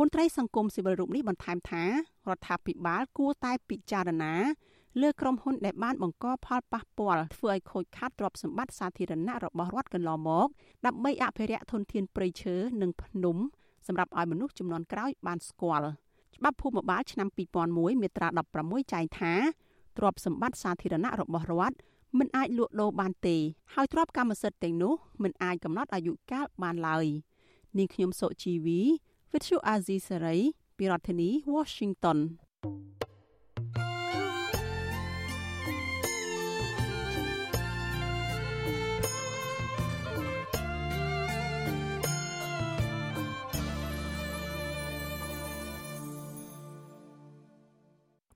មន្ត្រីសង្គមស៊ីវិលរូបនេះបន្ថែមថារដ្ឋាភិបាលគួរតែពិចារណាលើក្រុមហ៊ុនដែលបានបង្កផលប៉ះពាល់ធ្វើឲ្យខូចខាតទ្រព្យសម្បត្តិសាធារណៈរបស់រដ្ឋកន្លងមកដើម្បីអភិរក្សធនធានព្រៃឈើនិងភ្នំសម្រាប់ឲ្យមនុស្សចំនួនក្រោយបានស្គាល់ច្បាប់ភូមិបាលឆ្នាំ2001មាត្រា16ចែងថា ទ្រព្យសម្បត្តិសាធារណៈរបស់រដ្ឋមិនអាចលក់ដូរបានទេ ហើយទ្រព្យកម្មសិទ្ធិទាំងនោះមិនអាចកំណត់អាយុកាលបានឡើយនាងខ្ញុំសុជីវី Vithu Azizi Saray ពីរដ្ឋធានី Washington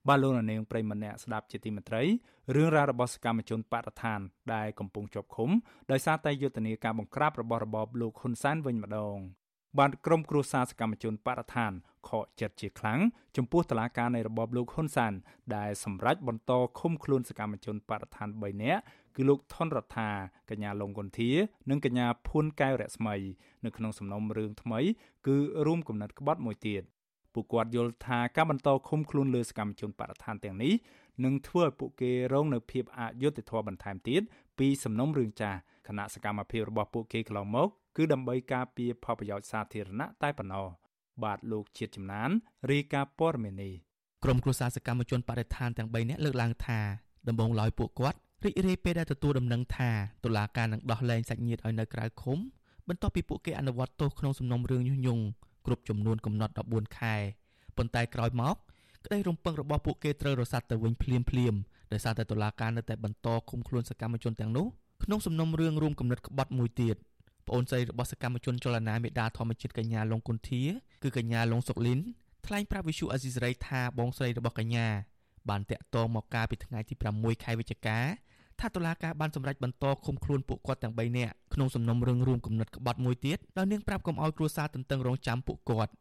បាទលោកនាងប្រិមម្នាក់ស្ដាប់ជាទីមេត្រីរឿងរ៉ាវរបស់សកម្មជនបរិស្ថាន ដែលកំពុងជាប់ឃុំដោយសារតែយុទ្ធនាការបង្ក្រាបរបស់របបលោកហ៊ុនសែនវិញម្ដងបានក្រុមគ្រួសារសកម្មជនបរិស្ថានខកចិត្តជាខ្លាំងចំពោះតឡាការនៃរបបលោកហ៊ុនសែនដែលសម្រេចបន្តឃុំខ្លួនសកម្មជនបរិស្ថាន3នាក់គឺលោកថនរដ្ឋាកញ្ញាលងកុនធា និងកញ្ញាភួនកែវរស្មី នៅក្នុងសំណុំរឿងថ្មី គឺរួមគំនិតក្បត់មួយទៀត ពួកគាត់យល់ថាការបន្តឃុំខ្លួនលើសកម្មជនបរិស្ថានទាំងនេះនឹងធ្វើឲ្យពួកគេរងនៅភាពអយុត្តិធម៌បន្ថែមទៀតពីសំណុំរឿងចាស់គណៈសកម្មភាពរបស់ពួកគេកន្លងមក គឺដើម្បីការពារផលប្រយោជន៍សាធារណៈតែប៉ុណ្ណោះបាទលោកជាតិចំណានរាយការណ៍ព័ត៌មាននេះ
ក្រុមគ្រួសារសកម្មជនបរិស្ថានទាំង3នាក់លើកឡើងថាដំបងឡើយពួកគាត់រីករាយពេលដែលទទួលដំណឹងថាតុលាការនឹងដោះលែងសាច់ញាតិឲ្យនៅក្រៅឃុំបន្ទាប់ពីពួកគេអនុវត្តទោសក្នុងសំណុំរឿងញុះញង់ គ្រប់ចំនួនកំណត់14ខែប៉ុន្តែក្រោយមកក្តីរំពឹងរបស់ពួកគេត្រូវរសាត់ទៅវិញភ្លាមភ្លាមដោយសារតែតុលាការនៅតែបន្តឃុំខ្លួនសកម្មជនទាំងនោះក្នុងសំណុំរឿងរួមគំនិតក្បត់មួយទៀតប្អូនស្រីរបស់សកម្មជនចលនាមេដាធម្មជាតិកញ្ញាលងគុន្ធាគឺកញ្ញាលងសុកលីនថ្លែងប្រាប់វិសុអាស៊ីសេរីថាបងស្រីរបស់កញ្ញាបានតាក់ទងមកកាលពីថ្ងៃទី6ខែវិច្ឆិកា ថាតុលាការបានសម្រេចបន្តឃុំខ្លួនពួកគាត់ទាំង3នាក់ក្នុងសំណុំរឿងរួមគំនិតក្បត់មួយទៀតដោយនាងប្រាប់កុំឲ្យគ្រួសារទន្ទឹងរង់ចាំពួកគាត់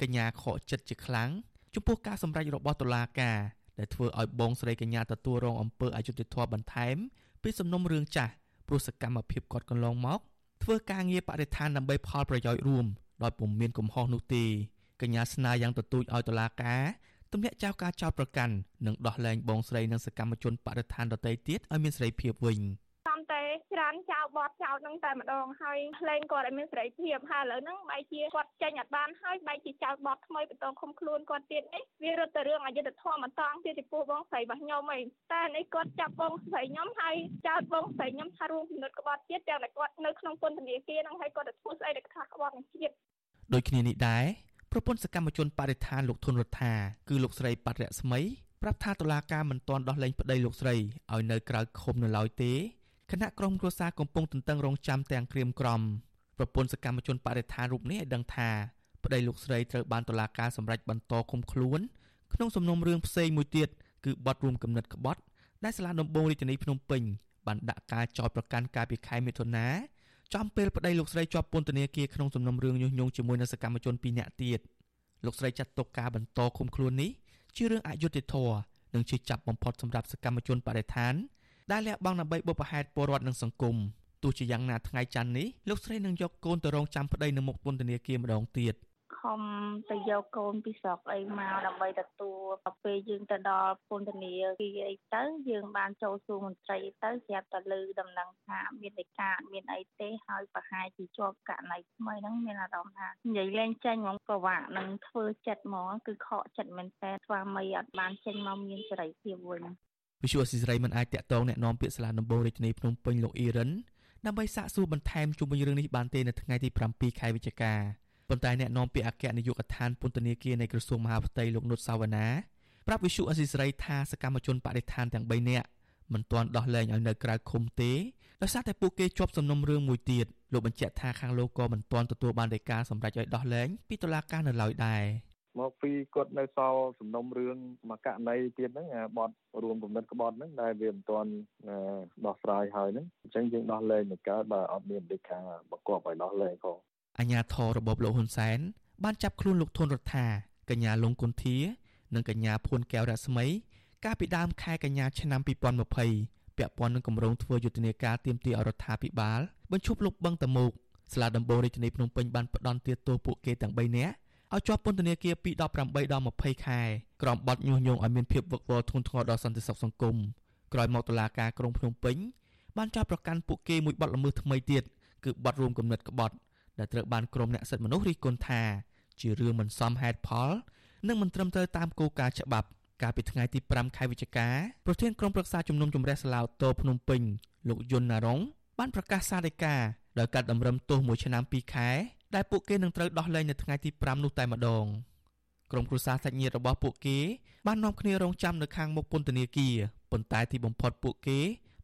កញ្ញាខកចិត្តជាខ្លាំងចំពោះការសម្រេចរបស់តុលាការដែលធ្វើឲ្យបងស្រីកញ្ញាទទួលរងអំពើអយុត្តិធម៌បន្ថែមពីសំណុំរឿងចាស់ព្រោះសកម្មភាពគាត់កន្លងមកធ្វើការងារបរិស្ថានដើម្បីផលប្រយោជន៍រួមដោយពុំមានកំហុសនោះទេកញ្ញាស្នើយ៉ាងទទូចឲ្យតុលាការ ទម្លាក់ចោលការចោទប្រកាន់និងដោះលែងបងស្រីនិងសកម្មជនបដិឋានដទៃទៀតឲ្យមានសេរីភាពវិញ
សំតែច្រើនចោលបត់ចោលនឹងតែម្ដងហើយលែងគាត់ឲ្យមានសេរីភាពហើយឥឡូវហ្នឹងបែរជាគាត់ចេញអត់បានហើយបែរជាចោលបត់ថ្មីបន្តឃុំខ្លួនគាត់ទៀតនេះវារត់ទៅរឿងអយុត្តិធម៌បន្តទៀតពីពោះបងស្រីរបស់ខ្ញុំអីតែនេះគាត់ចាប់បងស្រីខ្ញុំហើយចោលបងស្រីខ្ញុំថារួមពិនិត្យក្បត់ទៀតទាំងតែគាត់នៅក្នុងពន្ធនាគារហ្នឹងហើយគាត់ទៅធ្វើស្អីដែលថាក្បត់នឹងជាតិ
ដូចគ្នានេះដែរ ប្រពន្ធសកម្មជនបរិស្ថានលោកធុនរដ្ឋាគឺលោកស្រីបាត់រស្មីប្រាប់ថាតុលាការមិនទាន់ដោះលែងប្តីលោកស្រីឲ្យនៅក្រៅឃុំនៅឡើយទេគណៈក្រុមគ្រួសារកំពុងទន្ទឹងរង់ចាំទាំងក្រៀមក្រំប្រពន្ធសកម្មជនបរិស្ថានរូបនេះឲ្យដឹងថាប្តីលោកស្រីត្រូវបានតុលាការសម្រេចបន្តឃុំខ្លួនក្នុងសំណុំរឿងផ្សេងមួយទៀតគឺបទរួមគំនិតក្បត់ដែលសាលាដំបងរាជធានីភ្នំពេញបានដាក់ការចោទប្រកាន់កាលពីខែមិថុនា ចំពេលប្តីលោកស្រីជាប់ពន្ធនាគារក្នុងសំណុំរឿងញុះញង់ជាមួយនឹងសកម្មជន2នាក់ទៀតលោកស្រីចាត់ទុកការបន្តឃុំខ្លួននេះជារឿងអយុត្តិធម៌និងជាចាប់បំផុតសម្រាប់សកម្មជនបដិឋានដែលលះបង់ដើម្បីបុព្វហេតុពលរដ្ឋនិងសង្គមទោះជាយ៉ាងណាថ្ងៃច័ន្ទនេះលោកស្រីនឹងយកកូនទៅរងចាំប្តីនៅមុខពន្ធនាគារម្ដងទៀត។
ខំទៅយកកូនពីស្រុកអីមកដើម្បីទទួលពេលយើងទៅដល់ពន្ធនាគារអីទៅយើងបានចូលសួរមន្ត្រីទៅស្រាប់តែលើដំណឹងថាមានឯកាមានអីទេហើយប្រហែលជាជាប់ករណីថ្មីហ្នឹងមានអារម្មណ៍ថានិយាយលេងចេញហ្មងប្រវាក់នឹងធ្វើចិត្តហ្មងគឺខកចិត្តមែនតើស្វាមីអត់បានចេញមកមានសេរីភាពវិញ
វិសុវស៊ីស្រីមិនអាចតាក់ទងแนะនាំពាក្យសាលាដំបងរាជធានីភ្នំពេញលោកអ៊ីរិនដើម្បីសាកសួរបន្ថែមជុំវិញរឿងនេះបានទេនៅថ្ងៃទី7ខែវិច្ឆិកា ប៉ុន្តែអ្នកនាំពាក្យអគ្គនាយកដ្ឋានពន្ធនាគារនៃក្រសួងមហាផ្ទៃលោកនុតសាវណ្ណាប្រាប់វិសុអសីស្រីថាសកម្មជនបដិឋានទាំង3នាក់មិនទាន់ដោះលែងឲ្យនៅក្រៅឃុំទេដោយសារតែពួកគេជាប់សំណុំរឿងមួយទៀតលោកបញ្ជាក់ថាខាងលោកក៏មិនទាន់ទទួលបានដីកាសម្រេចឲ្យដោះលែងពីតុលាការនៅឡើយដែរ
មកពីគាត់នៅសល់សំណុំរឿងមួយករណីទៀតហ្នឹងបត់រួមគំនិតក្បត់ហ្នឹងដែលវាមិនទាន់ដោះស្រាយហើយហ្នឹងអញ្ចឹងយើងដោះលែងទៅកើតបើអត់មានដីកាបង្គាប់ឲ្យដោះលែងផង
អាញាធររបបលោកហ៊ុនសែនបានចាប់ខ្លួនលោកធុនរដ្ឋាកញ្ញាលងគុន្ធានិងកញ្ញាភួនកែវរស្មី កាលពីដើមខែកញ្ញាឆ្នាំ2020ពាក់ព័ន្ធនឹងគម្រោងធ្វើយុទ្ធនាការទាមទារអរដ្ឋាភិបាលបញ្ឈប់លុបបឹងតមោកស្លាដំបងរាជធានីភ្នំពេញបានផ្ដន់ទាទោសពួកគេទាំង3នាក់ឲ្យជាប់ពន្ធនាគារពី18ដល់20ខែក្រោមបទញុះញង់ឲ្យមានភាពវឹកវរធ្ងន់ធ្ងរដល់សន្តិសុខសង្គមក្រោយមកតុលាការក្រុងភ្នំពេញបានចោទប្រកាន់ពួកគេមួយបទល្មើសថ្មីទៀតគឺបទរួមគំនិតក្បត់ ដែលត្រូវបានក្រុមអ្នកសិទ្ធិមនុស្សរិះគន់ថាជារឿងមិនសមហេតុផល និងមិនត្រឹមត្រូវតាមគោលការណ៍ច្បាប់ កាលពីថ្ងៃទី5ខែវិច្ឆិកាប្រធានក្រុមប្រឹក្សាជំនុំជម្រះសាឡាវតូភ្នំពេញលោកយុនណារងបានប្រកាសសាលដីកាដោយកាត់តម្រឹមទោសមួយឆ្នាំ2ខែដែលពួកគេនឹងត្រូវដោះលែងនៅថ្ងៃទី5នោះតែម្ដងក្រុមគ្រួសារសាច់ញាតិរបស់ពួកគេបាននាំគ្នារងចាំនៅខាងមុខពន្ធនាគារប៉ុន្តែទីបំផុតពួកគេ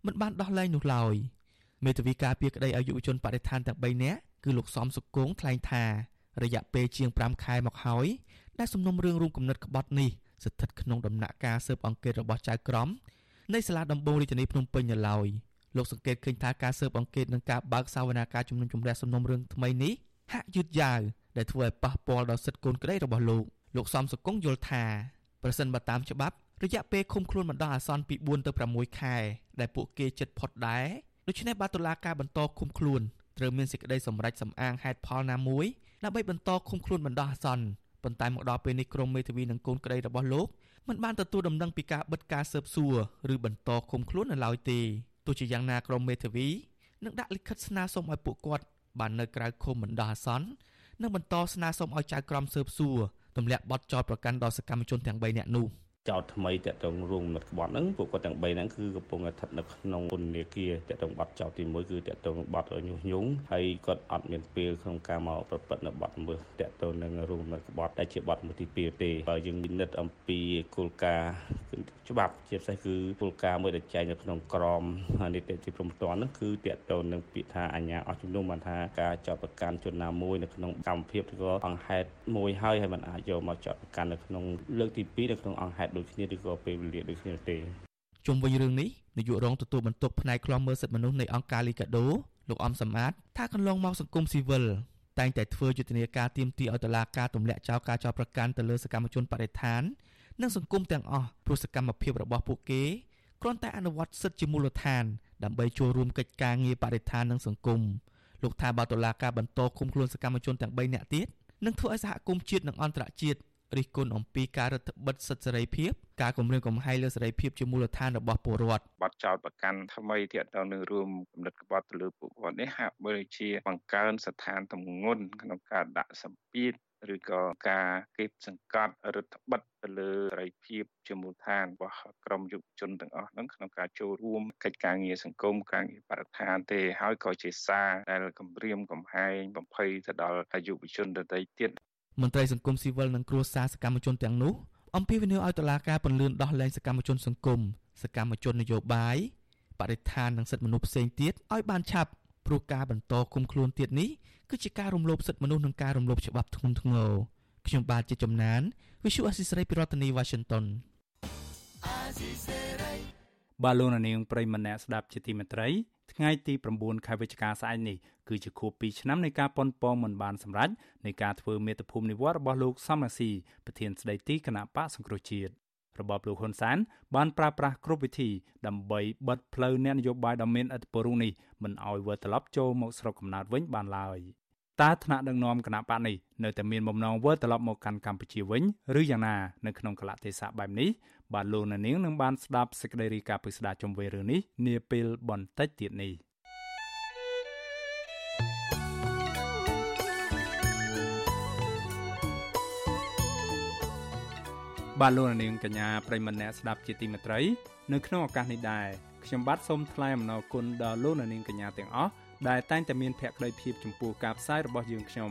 មិនបានដោះលែងនោះឡើយមេធាវីការពារក្តីឲ្យយុវជនបដិឋានទាំង3នាក់ គឺលោកសំសុគងថ្លែងថារយៈពេលជាង5ខែមកហើយដែលសំណុំរឿងរួមគំនិតក្បត់នេះស្ថិតក្នុងដំណាក់កាលស៊ើបអង្កេតរបស់ចៅក្រមនៃសាលាដំបងរាជធានីភ្នំពេញនៅឡើយលោកសង្កេតឃើញថាការស៊ើបអង្កេតនិងការបើកសវនាការជំនុំជម្រះសំណុំរឿងថ្មីនេះហាក់យឺតយ៉ាវដែលធ្វើឲ្យប៉ះពាល់ដល់សិទ្ធិកូនក្តីរបស់លោកលោកសំសុគងយល់ថាប្រសិនបើតាមច្បាប់រយៈពេលឃុំខ្លួនបណ្ដោះអាសន្នពី4ទៅ6ខែដែលពួកគេជិតផុតដែរដូច្នេះបើតុលាការបន្តឃុំខ្លួន ត្រូវមានសេចក្តីសម្រេចសម្អាងហេតុផលណាមួយដើម្បីបន្តឃុំខ្លួនបណ្ដោះអាសន្នប៉ុន្តែមកដល់ពេលនេះក្រមមេធាវីនិងកូនក្តីរបស់លោកមិនបានទទួលដំណឹងពីការបិទការស៊ើបសួរឬបន្តឃុំខ្លួននៅឡើយទេទោះជាយ៉ាងណាក្រមមេធាវីនឹងដាក់លិខិតស្នើសុំឲ្យពួកគាត់បាននៅក្រៅឃុំបណ្ដោះអាសន្ននិងបន្តស្នើសុំឲ្យចៅក្រមស៊ើបសួរទម្លាក់បទចោទប្រកាន់ដល់សកម្មជនទាំង3នាក់នោះ។
ចោតថ្មីតកតងរួមមិត្តក្បត់ហ្នឹងពួកគាត់ទាំង3ហ្នឹងគឺកំពុងស្ថិតនៅក្នុងពន្ធនាគារតកតងបាត់ចោតទី1គឺតកតងបាត់ញុះញង់ហើយគាត់អត់មានពេលក្នុងការមកប្រព្រឹត្តនៅបាត់មើលតកតងនឹងរួមមិត្តក្បត់ដែលជាបាត់មួយទី2ទេបើយើងពិនិត្យអំពីគោលការណ៍ច្បាប់ជាពិសេសគឺគោលការណ៍មួយដែលចែងនៅក្នុងក្រមនីតិទីព្រំប្រទានហ្នឹងគឺតកតងនឹងពាក្យថាអញ្ញាអស់ជំនុំបានថាការចោតប្រកាន់ជនណាមួយនៅក្នុងកម្មភាពឬក៏អង្គហេតុមួយហើយហើយมันអាចយកមកចោតប្រកាន់នៅក្នុងលើកទី2នៅក្នុងអង្គហេតុដូចគ្នាឬក៏ពេលវេលាដូចគ្នាទេ
ជុំវិញរឿងនេះនាយករងទទួលបន្ទុកផ្នែកខ្លំមើលសិទ្ធិមនុស្សនៃអង្គការលីកាដូលោកអំសំអាតថាកន្លងមកសង្គមស៊ីវិលតែងតែធ្វើយុទ្ធនាការទៀមទីឲ្យតុលាការទម្លាក់ចោលការចោទប្រកាន់ទៅលើសកម្មជនបដិថាននិងសង្គមទាំងអស់ព្រោះសកម្មភាពរបស់ពួកគេគ្រាន់តែអនុវត្តសិទ្ធិជាមូលដ្ឋាន ដើម្បីចូលរួមកិច្ចការងារបរិស្ថាននិងសង្គមលោកថាបើតុលាការបន្តឃុំខ្លួនសកម្មជនទាំង3នាក់ទៀតនឹងធ្វើឲ្យសហគមន៍ជាតិនិងអន្តរជាតិ រិះគន់អំពីការរដ្ឋបិទសិទ្ធិសេរីភាពការគម្រាមកំហែងលើសេរីភាពជាមូលដ្ឋានរបស់ពលរដ្ឋ
បទចោតប្រកាន់ថ្មីទាក់ទងនឹងរួមគំនិតក្បត់ទៅលើពួកគាត់នេះហាក់បីជាបង្កើនស្ថានទម្ងន់ក្នុងការដាក់សម្ពាធឬក៏ការគេបសង្កត់រដ្ឋបិទទៅលើសេរីភាពជាមូលដ្ឋានរបស់ក្រមយុវជនទាំងអស់ហ្នឹងក្នុងការចូលរួមកិច្ចការងារសង្គមការងារបរិស្ថានទេហើយក៏ជាសារដែលគម្រាមកំហែងបំភ័យទៅដល់យុវជនដទៃទៀត
មន្ត្រីសង្គមស៊ីវិលនិងគ្រួសារសកម្មជនទាំងនោះអំពាវនាវឲ្យតុលាការពន្យាដោះលែងសកម្មជនសង្គមសកម្មជននយោបាយបរិស្ថាននិងសិទ្ធិមនុស្សផ្សេងទៀតឲ្យបានឆាប់ព្រោះការបន្តគុំខ្លួនទៀតនេះគឺជាការរំលោភសិទ្ធិមនុស្សនិងការរំលោភច្បាប់ធ្ងន់ធ្ងរខ្ញុំបាទជាចំណាន Visual Assisray ពីរដ្ឋធានី Washington
បាទលោកនាងប្រិមម្នាក់ស្ដាប់ជាទីមេត្រីថ្ងៃទី9ខែវិច្ឆិកាស្អែកនេះគឺជាខួប2ឆ្នាំនៃការប៉ុនប៉ងមិនបានសម្រេចនៃការធ្វើមេត្តាភូមិនិវត្តរបស់លោកសំរាស៊ីប្រធានស្ដីទីគណៈបកសង្គ្រោះជាតិរបបលោកហ៊ុនសែនបានប្រើប្រាស់គ្រប់វិធីដើម្បីបិទផ្លូវអ្នកនយោបាយដ៏មានឥទ្ធិពលរូបនេះមិនឲ្យវិលត្រឡប់ចូលមកស្រុកកំណើតវិញបានឡើយតើថ្នាក់ដឹកនាំគណៈបកនេះនៅតែមានបំណងវិលត្រឡប់មកកាន់កម្ពុជាវិញឬយ៉ាងណានៅក្នុងកលៈទេសៈបែបនេះ បាទលោកនាងនឹងបានស្ដាប់សេចក្តីរាយការណ៍ពិស្ដារជុំវិញរឿងនេះនាពេលបន្តិចទៀតនេះបាទលោកនាងកញ្ញាប្រិមម្នាក់ស្ដាប់ជាទីមេត្រី នៅក្នុងឱកាសនេះដែរខ្ញុំបាទសូមថ្លែងអំណរគុណដល់លោកនាងកញ្ញាទាំងអស់ដែលតែងតែមានភក្ដីភាពចំពោះការផ្សាយរបស់យើងខ្ញុំ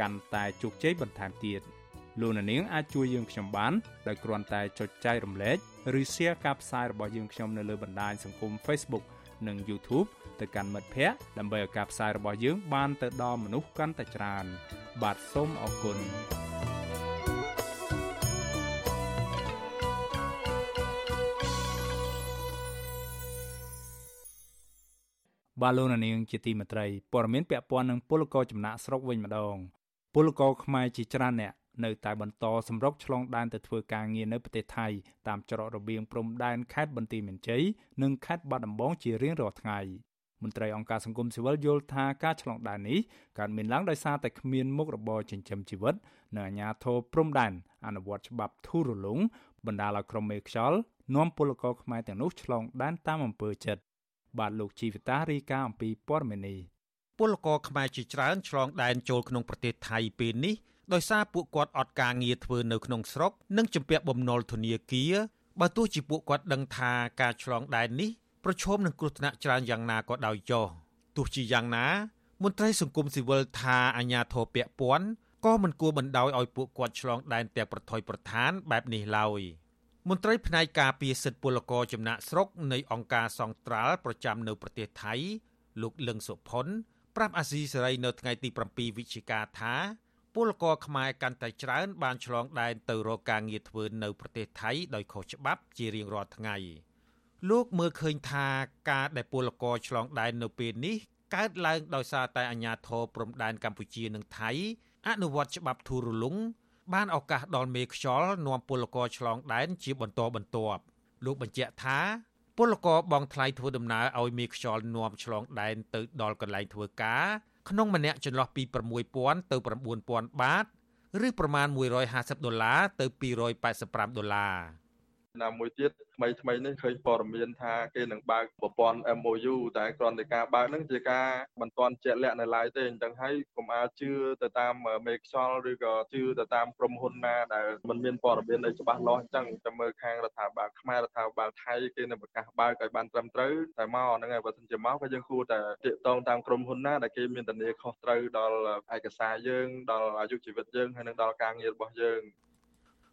កាន់តែជោគជ័យបន្ថែមទៀតលោកនាងអាចជួយយើងខ្ញុំបានដោយគ្រាន់តែចុចចែករំលែកឬ share ការផ្សាយរបស់យើងខ្ញុំនៅលើបណ្ដាញសង្គម Facebook និង YouTube ទៅកាន់មិត្តភ័ក្តិដើម្បីឲ្យការផ្សាយរបស់យើងបានទៅដល់មនុស្សកាន់តែច្រើន បាទសូមអរគុណបាទលោកនាងជាទីមេត្រីព័ត៌មានពាក់ព័ន្ធនឹងពលករចំណាក់ស្រុកវិញម្ដង ពលករខ្មែរជាច្រើនអ្នកនៅតែបន្តសម្រុកឆ្លងដែនទៅធ្វើការងារនៅប្រទេសថៃតាមច្រករបៀងព្រំដែនខេត្តបន្ទាយមានជ័យនិងខេត្តបាត់ដំបងជារៀងរាល់ថ្ងៃមន្ត្រីអង្គការសង្គមស៊ីវិលយល់ថាការឆ្លងដែននេះកើតមានឡើងដោយសារតែគ្មានមុខរបរចិញ្ចឹមជីវិតនិងអាជ្ញាធរព្រំដែនអនុវត្តច្បាប់ធូររលុងបណ្ដាលឲ្យក្រុមមេខ្យល់នាំពលករខ្មែរទាំងនោះឆ្លងដែនតាមអំពើចិត្តបាទលោកជីវិតារីកាអំពីព័ត៌មាននេះ
ពលករខ្មែរជាច្រើនឆ្លងដែនចូលក្នុងប្រទេសថៃពេលនេះដោយសារពួកគាត់អត់ការងារធ្វើនៅក្នុងស្រុកនិងជំពាក់បំណុលធនាគារបើទោះជាពួកគាត់ដឹងថាការឆ្លងដែននេះប្រឈមនឹងគ្រោះថ្នាក់ច្រើនយ៉ាងណាក៏ដោយចុះទោះជាយ៉ាងណាមន្ត្រីសង្គមស៊ីវិលថាអាញាធរពពាន់ក៏មិនគួរបណ្ដោយឲ្យពួកគាត់ឆ្លងដែនទាំងប្រថុយប្រឋានបែបនេះឡើយមន្ត្រីផ្នែកការពារសិទ្ធិពលករចំណាក់ស្រុកនៃអង្គការសង្ត្រាល់ប្រចាំនៅប្រទេសថៃលោកលឹងសុផុន ប្រាប់អាស៊ីសេរីនៅថ្ងៃទី7វិច្ឆិកាថាពលករខ្មែរកាន់តែច្រើនបានឆ្លងដែនទៅរកការងារធ្វើនៅប្រទេសថៃដោយខុសច្បាប់ជារៀងរាល់ថ្ងៃលោកមើលឃើញថាការដែលពលករឆ្លងដែននៅពេលនេះកើតឡើងដោយសារតែអាញាធរព្រំដែនកម្ពុជានិងថៃអនុវត្តច្បាប់ធូររលុងបានឱកាសដល់មេខ្យល់នាំពលករឆ្លងដែនជាបន្តបន្ទាប់លោកបញ្ជាក់ថា ពលករបងថ្លៃធ្វើដំណើរឲ្យមេខ្យល់នាំឆ្លងដែនទៅដល់កន្លែងធ្វើការក្នុងម្នាក់ចន្លោះពី6000ទៅ9000បាត ឬប្រមាណ150ដុល្លារទៅ285ដុល្លារ
ណាមួយទៀតថ្មីថ្មីនេះឃើញព័ត៌មានថាគេនឹងបើកប្រព័ន្ធ MOU តែគ្រាន់តែការបើកហ្នឹងជាការមិនទាន់ជាក់លាក់នៅឡើយទេអញ្ចឹងហើយកុំអាចជឿទៅតាមមេខ្យល់ឬក៏ជឿទៅតាមក្រុមហ៊ុនណាដែលមិនមានព័ត៌មានអីច្បាស់លាស់អញ្ចឹងតែមើលខាងរដ្ឋាភិបាលខ្មែររដ្ឋាភិបាលថៃគេនឹងប្រកាសបើកឲ្យបានត្រឹមត្រូវតែមកហ្នឹងហើយបើមិនជាមកក៏យើងគួរតែទាក់ទងតាមក្រុមហ៊ុនណាដែលគេមានធានាខុសត្រូវដល់ឯកសារយើងដល់អាយុជីវិតយើងហើយនឹងដល់ការងាររបស់យើង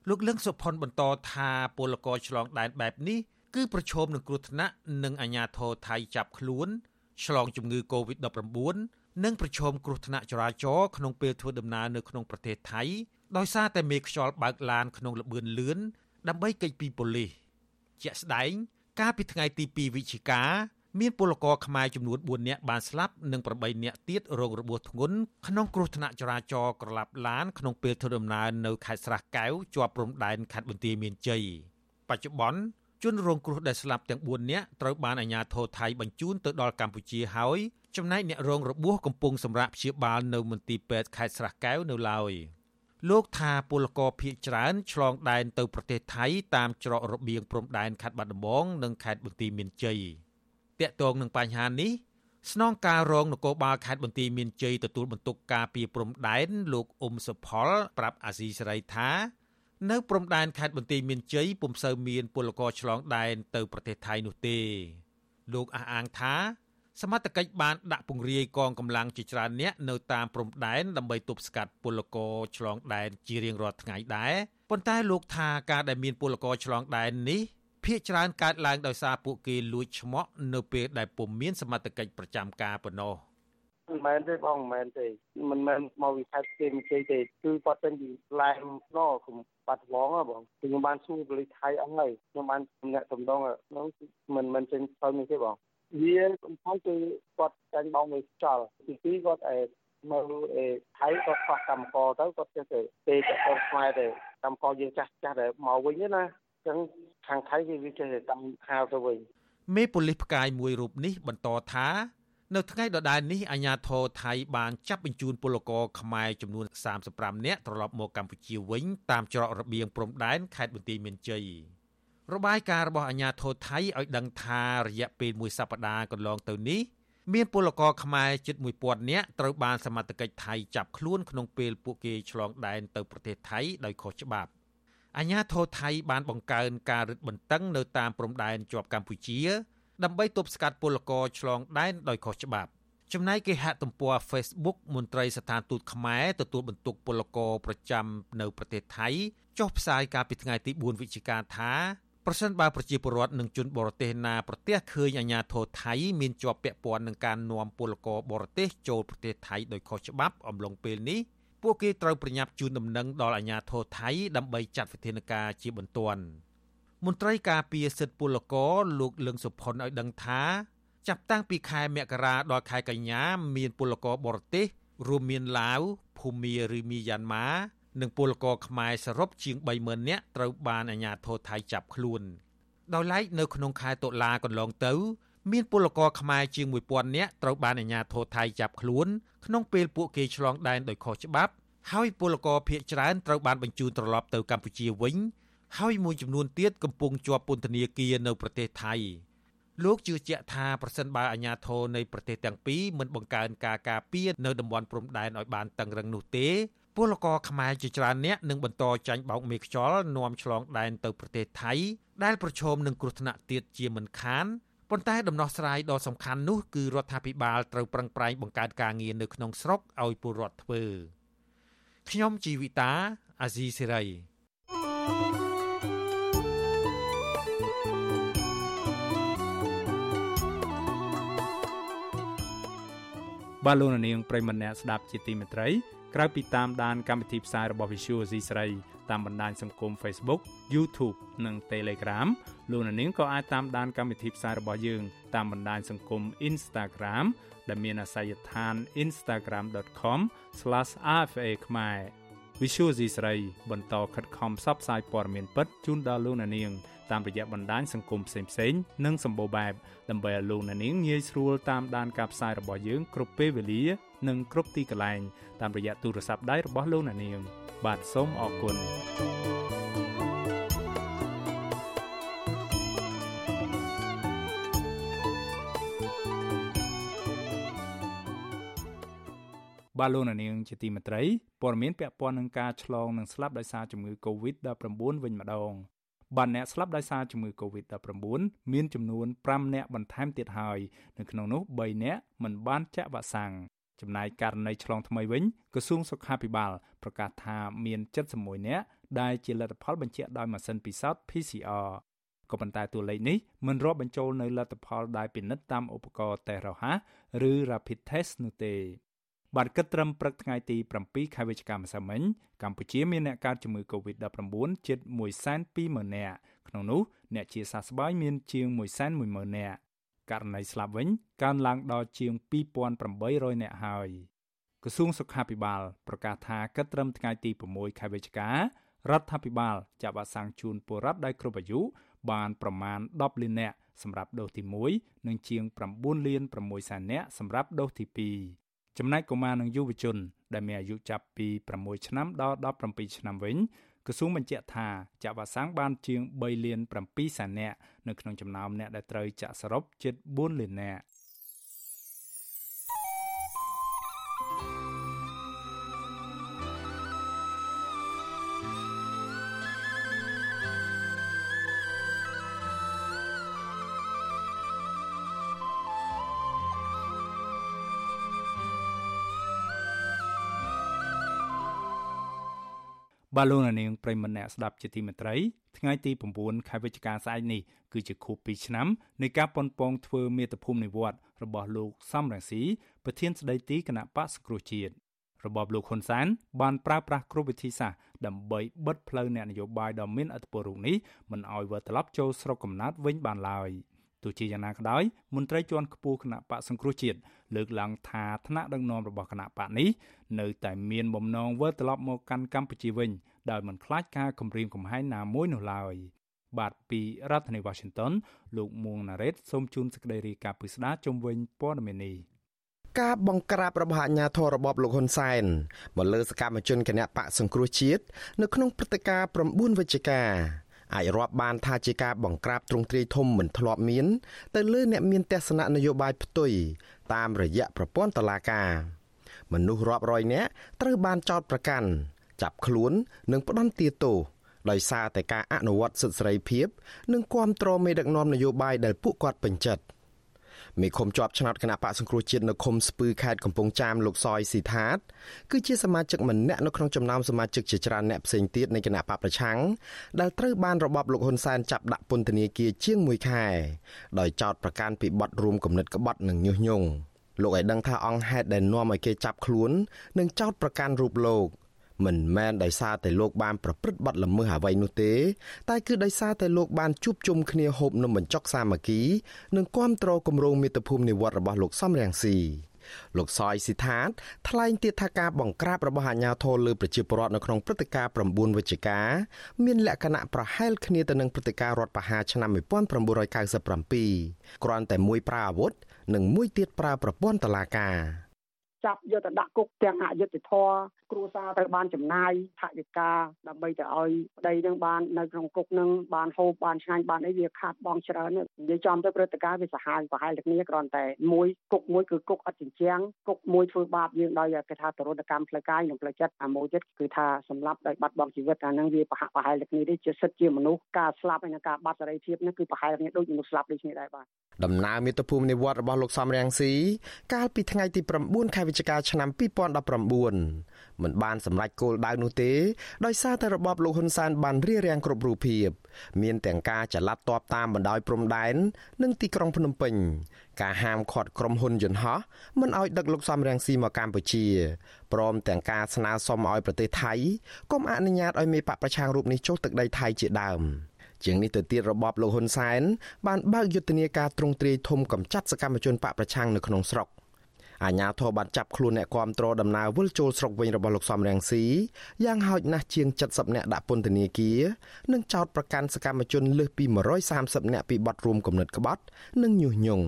លោកលឹងសុផុនបន្តថាពលករឆ្លងដែនបែបនេះគឺប្រឈមនឹងគ្រោះថ្នាក់និងអាជ្ញាធរថៃចាប់ខ្លួនឆ្លងជំងឺ Covid-19 និងប្រឈមគ្រោះថ្នាក់ចរាចរណ៍ក្នុងពេលធ្វើដំណើរនៅក្នុងប្រទេសថៃដោយសារតែមេខ្យល់បើកឡានក្នុងល្បឿនលឿនដើម្បីគេចពីប៉ូលីសជាក់ស្ដែង កាលពីថ្ងៃទី2វិច្ឆិកា មានពលករខ្មែរចំនួន4នាក់បានស្លាប់និង8នាក់ទៀតរងរបួសធ្ងន់ក្នុងគ្រោះថ្នាក់ចរាចរណ៍ក្រឡាប់ឡានក្នុងពេលធ្វើដំណើរនៅខេត្តស្រះកែវជាប់ព្រំដែនខេត្តបន្ទាយមានជ័យបច្ចុប្បន្នជនរងគ្រោះដែលស្លាប់ទាំង4នាក់ត្រូវបានអាជ្ញាធរថៃបញ្ជូនទៅដល់កម្ពុជាហើយចំណែកអ្នករងរបួសកំពុងសម្រាប់ព្យាបាលនៅមន្ទីរពេទ្យខេត្តស្រះកែវនៅឡើយលោកថាពលករភៀកច្រើនឆ្លងដែនទៅប្រទេសថៃតាមច្រករបៀងព្រំដែនខេត្តបាត់ដំបងនិងខេត្តបន្ទាយមានជ័យ តាក់ទងនឹងបញ្ហានេះស្នងការរងនគរបាលខេត្តបន្ទាយមានជ័យទទួលបន្ទុកការពីព្រំដែនលោកអ៊ុំសុផល ប្រាប់អាស៊ីសេរីថានៅព្រំដែនខេត្តបន្ទាយមានជ័យពុំសូវមានពលករឆ្លងដែនទៅប្រទេសថៃនោះទេ លោកអះអាងថា សមត្ថកិច្ចបានដាក់ពង្រាយកងកម្លាំងជាច្រើនអ្នកនៅតាមព្រំដែនដើម្បីទប់ស្កាត់ពលករឆ្លងដែនជារៀងរាល់ថ្ងៃដែរប៉ុន្តែលោកថាការដែលមានពលករឆ្លងដែននេះ ភាគច្រើនកើតឡើងដោយសារពួកគេលួចឈ្មោះនៅពេលដែលពុំមានសមត្ថកិច្ចប្រចាំការប៉ុណ្ណោះ
មិនមែនទេបងមិនមែនទេមិនមែនមកវិស័យគេមិនគេទេគឺគាត់ទៅពីឡែមណោខ្ញុំបាត់ឡងហ៎បងខ្ញុំបានសួរប៉ូលីសថៃអស់ហើយខ្ញុំបានទំនាក់ទំនងនោះមិនមិនចេញទៅនេះទេបងវាសំខាន់គឺគាត់ចាញ់បងមួយខ្យល់ទីពីរគាត់អេមើលអេថៃគាត់ខ្វះកម្មករទៅគាត់ចេះតែទេទៅខ្មែរទៅកម្មករយើងចាស់ចាស់ដែលមកវិញណាចឹង ខាងថៃគេវាចេះតែតាមហៅទៅវិញ
មេប៉ូលីសផ្កាយមួយរូបនេះបន្តថានៅថ្ងៃដដែលនេះអាជ្ញាធរថៃបានចាប់បញ្ជូនពលករខ្មែរចំនួន35នាក់ត្រឡប់មកកម្ពុជាវិញតាមច្រករបៀងព្រំដែនខេត្តបន្ទាយមានជ័យរបាយការណ៍របស់អាជ្ញាធរថៃឲ្យដឹងថារយៈពេលមួយសប្តាហ៍កន្លងទៅនេះមានពលករខ្មែរជិត1000នាក់ត្រូវបានសមត្ថកិច្ចថៃចាប់ខ្លួនក្នុងពេលពួកគេឆ្លងដែនទៅប្រទេសថៃដោយខុសច្បាប់ អាញាធរថៃបានបង្កើនការរឹតបន្តឹងនៅតាមព្រំដែនជាប់កម្ពុជា ដើម្បីទប់ស្កាត់ពលករឆ្លងដែនដោយខុសច្បាប់ចំណែកគេហទំព័រ Facebook មន្ត្រីស្ថានទូតខ្មែរទទួលបន្ទុកពលករប្រចាំនៅប្រទេសថៃចុះផ្សាយកាលពីថ្ងៃទី4វិច្ឆិកាថាប្រសិនបើប្រជាពលរដ្ឋនិងជនបរទេសណាប្រទះឃើញអាញាធរថៃមានជាប់ពាក់ព័ន្ធនឹងការនាំពលករបរទេសចូលប្រទេសថៃដោយខុសច្បាប់អំឡុងពេលនេះ ពួកគេត្រូវប្រញាប់ជូនដំណឹងដល់អាជ្ញាធរថៃដើម្បីចាត់វិធានការជាបន្ទាន់មន្ត្រីការពារសិទ្ធិពលករលោកលឹងសុផុនឲ្យដឹងថា ចាប់តាំងពីខែមករាដល់ខែកញ្ញា មានពលករបរទេសរួមមានឡាវភូមាឬមីយ៉ាន់ម៉ានិងពលករខ្មែរសរុបជាង30000នាក់ត្រូវបានអាជ្ញាធរថៃចាប់ខ្លួន ដោយឡែកនៅក្នុងខែតុលាកន្លងទៅ មានពលករខ្មែរជាង1000នាក់ត្រូវបានអាជ្ញាធរថៃចាប់ខ្លួនក្នុងពេលពួកគេឆ្លងដែនដោយខុសច្បាប់ ហើយពលករភៀសច្រើនត្រូវបានបញ្ជូនត្រឡប់ទៅកម្ពុជាវិញ ហើយមួយចំនួនទៀតកំពុងជាប់ពន្ធនាគារនៅប្រទេសថៃលោកជឿជាក់ថាប្រសិនបើអាជ្ញាធរនៃប្រទេសទាំងពីរមិនបង្កើនការការពារនៅតំបន់ព្រំដែនឲ្យបានតឹងរឹងនោះទេពលករខ្មែរជាច្រើនអ្នកនឹងបន្តចាញ់បោកមេខ្យល់នាំឆ្លងដែនទៅប្រទេសថៃដែលប្រឈមនឹងគ្រោះថ្នាក់ទៀតជាមិនខាន ប៉ុន្តែដំណោះស្រាយដ៏សំខាន់នោះគឺរដ្ឋាភិបាលត្រូវប្រឹងប្រែងបង្កើតការងារនៅក្នុងស្រុកឲ្យពលរដ្ឋធ្វើខ្ញុំជីវិតាអាស៊ីសេរី
បាទលោកនាងប្រិមម្នាក់ស្ដាប់ជាទីមេត្រីក្រៅពីតាមដានកម្មវិធីផ្សាយរបស់ Visual C ស្រី តាមបណ្ដាញសង្គម Facebook YouTube និង Telegram លោកនាងក៏អាចតាមដានកម្មវិធីផ្សាយរបស់យើង តាមបណ្ដាញសង្គម Instagram ដែលមានអាសយដ្ឋាន instagram.com/rfa ខ្មែរ Visual C ស្រីបន្តខិតខំផ្សព្វផ្សាយព័ត៌មានពិតជូនដល់លោកនាងតាមរយៈបណ្ដាញសង្គមផ្សេងៗនិងសម្បូរបែបដើម្បីឲ្យលោកអ្នកនាងងាយស្រួលតាមដានការផ្សាយរបស់យើងគ្រប់ពេលវេលា និងគ្រប់ទីកន្លែងតាមរយៈទូរស័ព្ទដៃរបស់លោកអ្នកនាង បាទសូមអរគុណបាទលោកនាងជាទីមេត្រីព័ត៌មានពាក់ព័ន្ធនឹងការឆ្លងនិងស្លាប់ដោយសារជំងឺ Covid-19 វិញម្ដងបានអ្នកស្លាប់ដោយសារជំងឺ Covid-19 មានចំនួន5អ្នកបន្ថែមទៀតហើយនៅក្នុងនោះ3អ្នកមិនបានចាក់វ៉ាក់សាំង ចំណែកករណីឆ្លងថ្មីវិញក្រសួងសុខាភិបាលប្រកាសថាមាន71អ្នកដែលជាលទ្ធផលបញ្ជាក់ដោយម៉ាស៊ីនពិសោធន៍ PCR ក៏ប៉ុន្តែតួលេខនេះមិនរាប់បញ្ចូលនៅលទ្ធផលដែលពិនិត្យតាមឧបករណ៍តេស្តរហ័សឬ Rapid Test នោះទេបាទគិតត្រឹមព្រឹកថ្ងៃទី7ខែវិច្ឆិកាម្សិលមិញកម្ពុជាមានអ្នកកើតជំងឺ Covid-19 ជិត120,000នាក់ក្នុងនោះអ្នកជាសះស្បើយមានជាង110,000នាក់ ករណីស្លាប់វិញកើនឡើងដល់ជាង2800នាក់ហើយក្រសួងសុខាភិបាលប្រកាសថាគិតត្រឹមថ្ងៃទី6ខែវិច្ឆិការដ្ឋាភិបាលចាក់វ៉ាក់សាំងជូនពលរដ្ឋដែលគ្រប់អាយុបានប្រមាណ10លាននាក់សម្រាប់ដូសទី1និងជាង9លាន6សែននាក់សម្រាប់ដូសទី2ចំណែកកុមារនិងយុវជន ដែលមានអាយុចាប់ពី6ឆ្នាំដល់17ឆ្នាំវិញ ក្រសួងបញ្ជាក់ថាចាក់វ៉ាក់សាំងបានជាង3លាន7សែននាក់នៅក្នុងចំណោមអ្នកដែលត្រូវចាក់សរុបជិត4លាននាក់ បាទលោកនាងប្រិមម្នាក់ស្ដាប់ជាទីមេត្រីថ្ងៃទី9ខែវិច្ឆិកាស្អែកនេះគឺជាខួប2ឆ្នាំនៃការប៉ុនប៉ងធ្វើមេត្តាភូមិនិវត្តរបស់លោកសំរងស៊ីប្រធានស្ដីទីគណៈបកសង្គ្រោះជាតិរបបលោកហ៊ុនសែនបានប្រើប្រាស់គ្រប់វិធីសាស្ត្រដើម្បីបិទផ្លូវអ្នកនយោបាយដ៏មានឥទ្ធិពលរូបនេះមិនឲ្យវិលត្រឡប់ចូលស្រុកកំណើតវិញបានឡើយ ទោះជាយ៉ាងណាក៏ដោយមន្ត្រីជាន់ខ្ពស់គណៈបកសង្គ្រោះជាតិលើកឡើងថាថ្នាក់ដឹកនាំរបស់គណៈបកនេះនៅតែមានបំណងវិលត្រឡប់មកកាន់កម្ពុជាវិញដោយមិនខ្លាចការគំរាមកំហែងណាមួយនោះឡើយបាទពីរដ្ឋធានី Washington លោកមួងណារ៉េតសូមជូនសេចក្តីរាយការណ៍ពិស្ដាជុំវិញព័ត៌មាននេះ
ការបង្ក្រាបរបស់អាជ្ញាធររបបលោកហ៊ុនសែនមកលើសកម្មជនគណៈបកសង្គ្រោះជាតិនៅក្នុងព្រឹត្តិការណ៍9វិច្ឆិកា អាចរាប់បានថាជាការបង្ក្រាបទ្រង់ទ្រាយធំមិនធ្លាប់មាន ទៅលើអ្នកមានទស្សនៈនយោបាយផ្ទុយតាមរយៈប្រព័ន្ធតុលាការមនុស្សរាប់រយនាក់ត្រូវបានចោទប្រកាន់ចាប់ខ្លួននិងផ្ដន្ទាទោសដោយសារតែការអនុវត្តសិទ្ធិសេរីភាព និងគ្រប់គ្រងមេដឹកនាំនយោបាយដែលពួកគាត់ពេញចិត្ត មេឃុំជាប់ឆ្នោតគណៈបកសង្គ្រោះជាតិនៅឃុំស្ពឺខេត្តកំពង់ចាមលោកសយស៊ីថាតគឺជាសមាជិកម្នាក់នៅក្នុងចំណោមសមាជិកជាច្រើនអ្នកផ្សេងទៀតនៃគណៈបកប្រឆាំងដែលត្រូវបានរបបលោកហ៊ុនសែនចាប់ដាក់ពន្ធនាគារជាង1ខែដោយចោទប្រកាន់ពីបទរួមគំនិតក្បត់និងញុះញង់លោកឲ្យដឹងថាអង្គហេតុដែលនាំឲ្យគេចាប់ខ្លួននិងចោទប្រកាន់រូបលោក មិនមែនដោយសារតែលោកបានប្រព្រឹត្តបទល្មើសអ្វីនោះទេ តែគឺដោយសារតែលោកបានជួបជុំគ្នាហូបនំបញ្ចុកសាមគ្គី និងគាំទ្រគម្រោងមាតុភូមិនិវត្តរបស់លោកសំរងស៊ីលោកសយស៊ីថាតថ្លែងទៀតថាការបង្ក្រាបរបស់អាជ្ញាធរលើប្រជាពលរដ្ឋនៅក្នុងព្រឹត្តិការណ៍9វិច្ឆិកាមានលក្ខណៈប្រហែលគ្នាទៅនឹងព្រឹត្តិការណ៍រដ្ឋប្រហារឆ្នាំ1997គ្រាន់តែមួយប្រើអាវុធនិងមួយទៀតប្រើប្រព័ន្ធតុលាការ
ចាប់យកទៅដាក់គុកទាំងអយុត្តិធម៌គ្រួសារត្រូវបានចំណាយថវិកាដើម្បីទៅឲ្យប្តីនឹងបាននៅក្នុងគុកនឹងបានហូបបានឆ្ងាញ់បានអីវាខាតបងច្រើននិយាយចំទៅព្រឹត្តិការណ៍វាសាហាវប្រហែលគ្នាគ្រាន់តែមួយគុកមួយគឺគុកអត់ចិញ្ចាំងគុកមួយធ្វើបាបយើងដោយគេថាទរណកម្មផ្លូវកាយនិងផ្លូវចិត្តអាមួយទៀតគឺថាសម្លាប់ដោយបាត់បង់ជីវិតអានឹងវាប្រហាក់ប្រហែលគ្នាទេជាសិទ្ធិជាមនុស្សការស្លាប់ហើយនិងការបាត់សេរីភាពនេះគឺប្រហែលគ្នាដូចមនុស្សស្លាប់ដូចគ្នាដែរបាទ
ដំណើរមាតុភូមិនិវត្តរបស់លោកសំរងស៊ីកាលពីថ្ងៃទី9ខែវិច្ឆិកាឆ្នាំ2019មិនបានសម្រេចគោលដៅនោះទេដោយសារតែរបបលោកហ៊ុនសែនបានរារាំងគ្រប់រូបភាព មានទាំងការចល័តតបតាមបណ្ដោយព្រំដែននិងទីក្រុងភ្នំពេញ ការហាមឃាត់ក្រុមហ៊ុនយន្តហោះមិនឲ្យដឹកលោកសំរងស៊ីមកកម្ពុជាព្រមទាំងការស្នើសុំឲ្យប្រទេសថៃកុំអនុញ្ញាតឲ្យមេបកប្រឆាំងរូបនេះចុះទឹកដីថៃជាដើមជាងនេះទៅទៀតរបបលោកហ៊ុនសែនបានបើកយុទ្ធនាការទ្រង់ទ្រាយធំកម្ចាត់សកម្មជនបកប្រឆាំងនៅក្នុងស្រុក អាជ្ញាធរបានចាប់ខ្លួនអ្នកគាំទ្រដំណើរវិលចូលស្រុកវិញរបស់លោកសំរងស៊ីយ៉ាងហោចណាស់ជាង70នាក់ដាក់ពន្ធនាគារនិងចោទប្រកាន់សកម្មជនលើសពី130នាក់ពីបទរួមគំនិតក្បត់ និងញុះញង់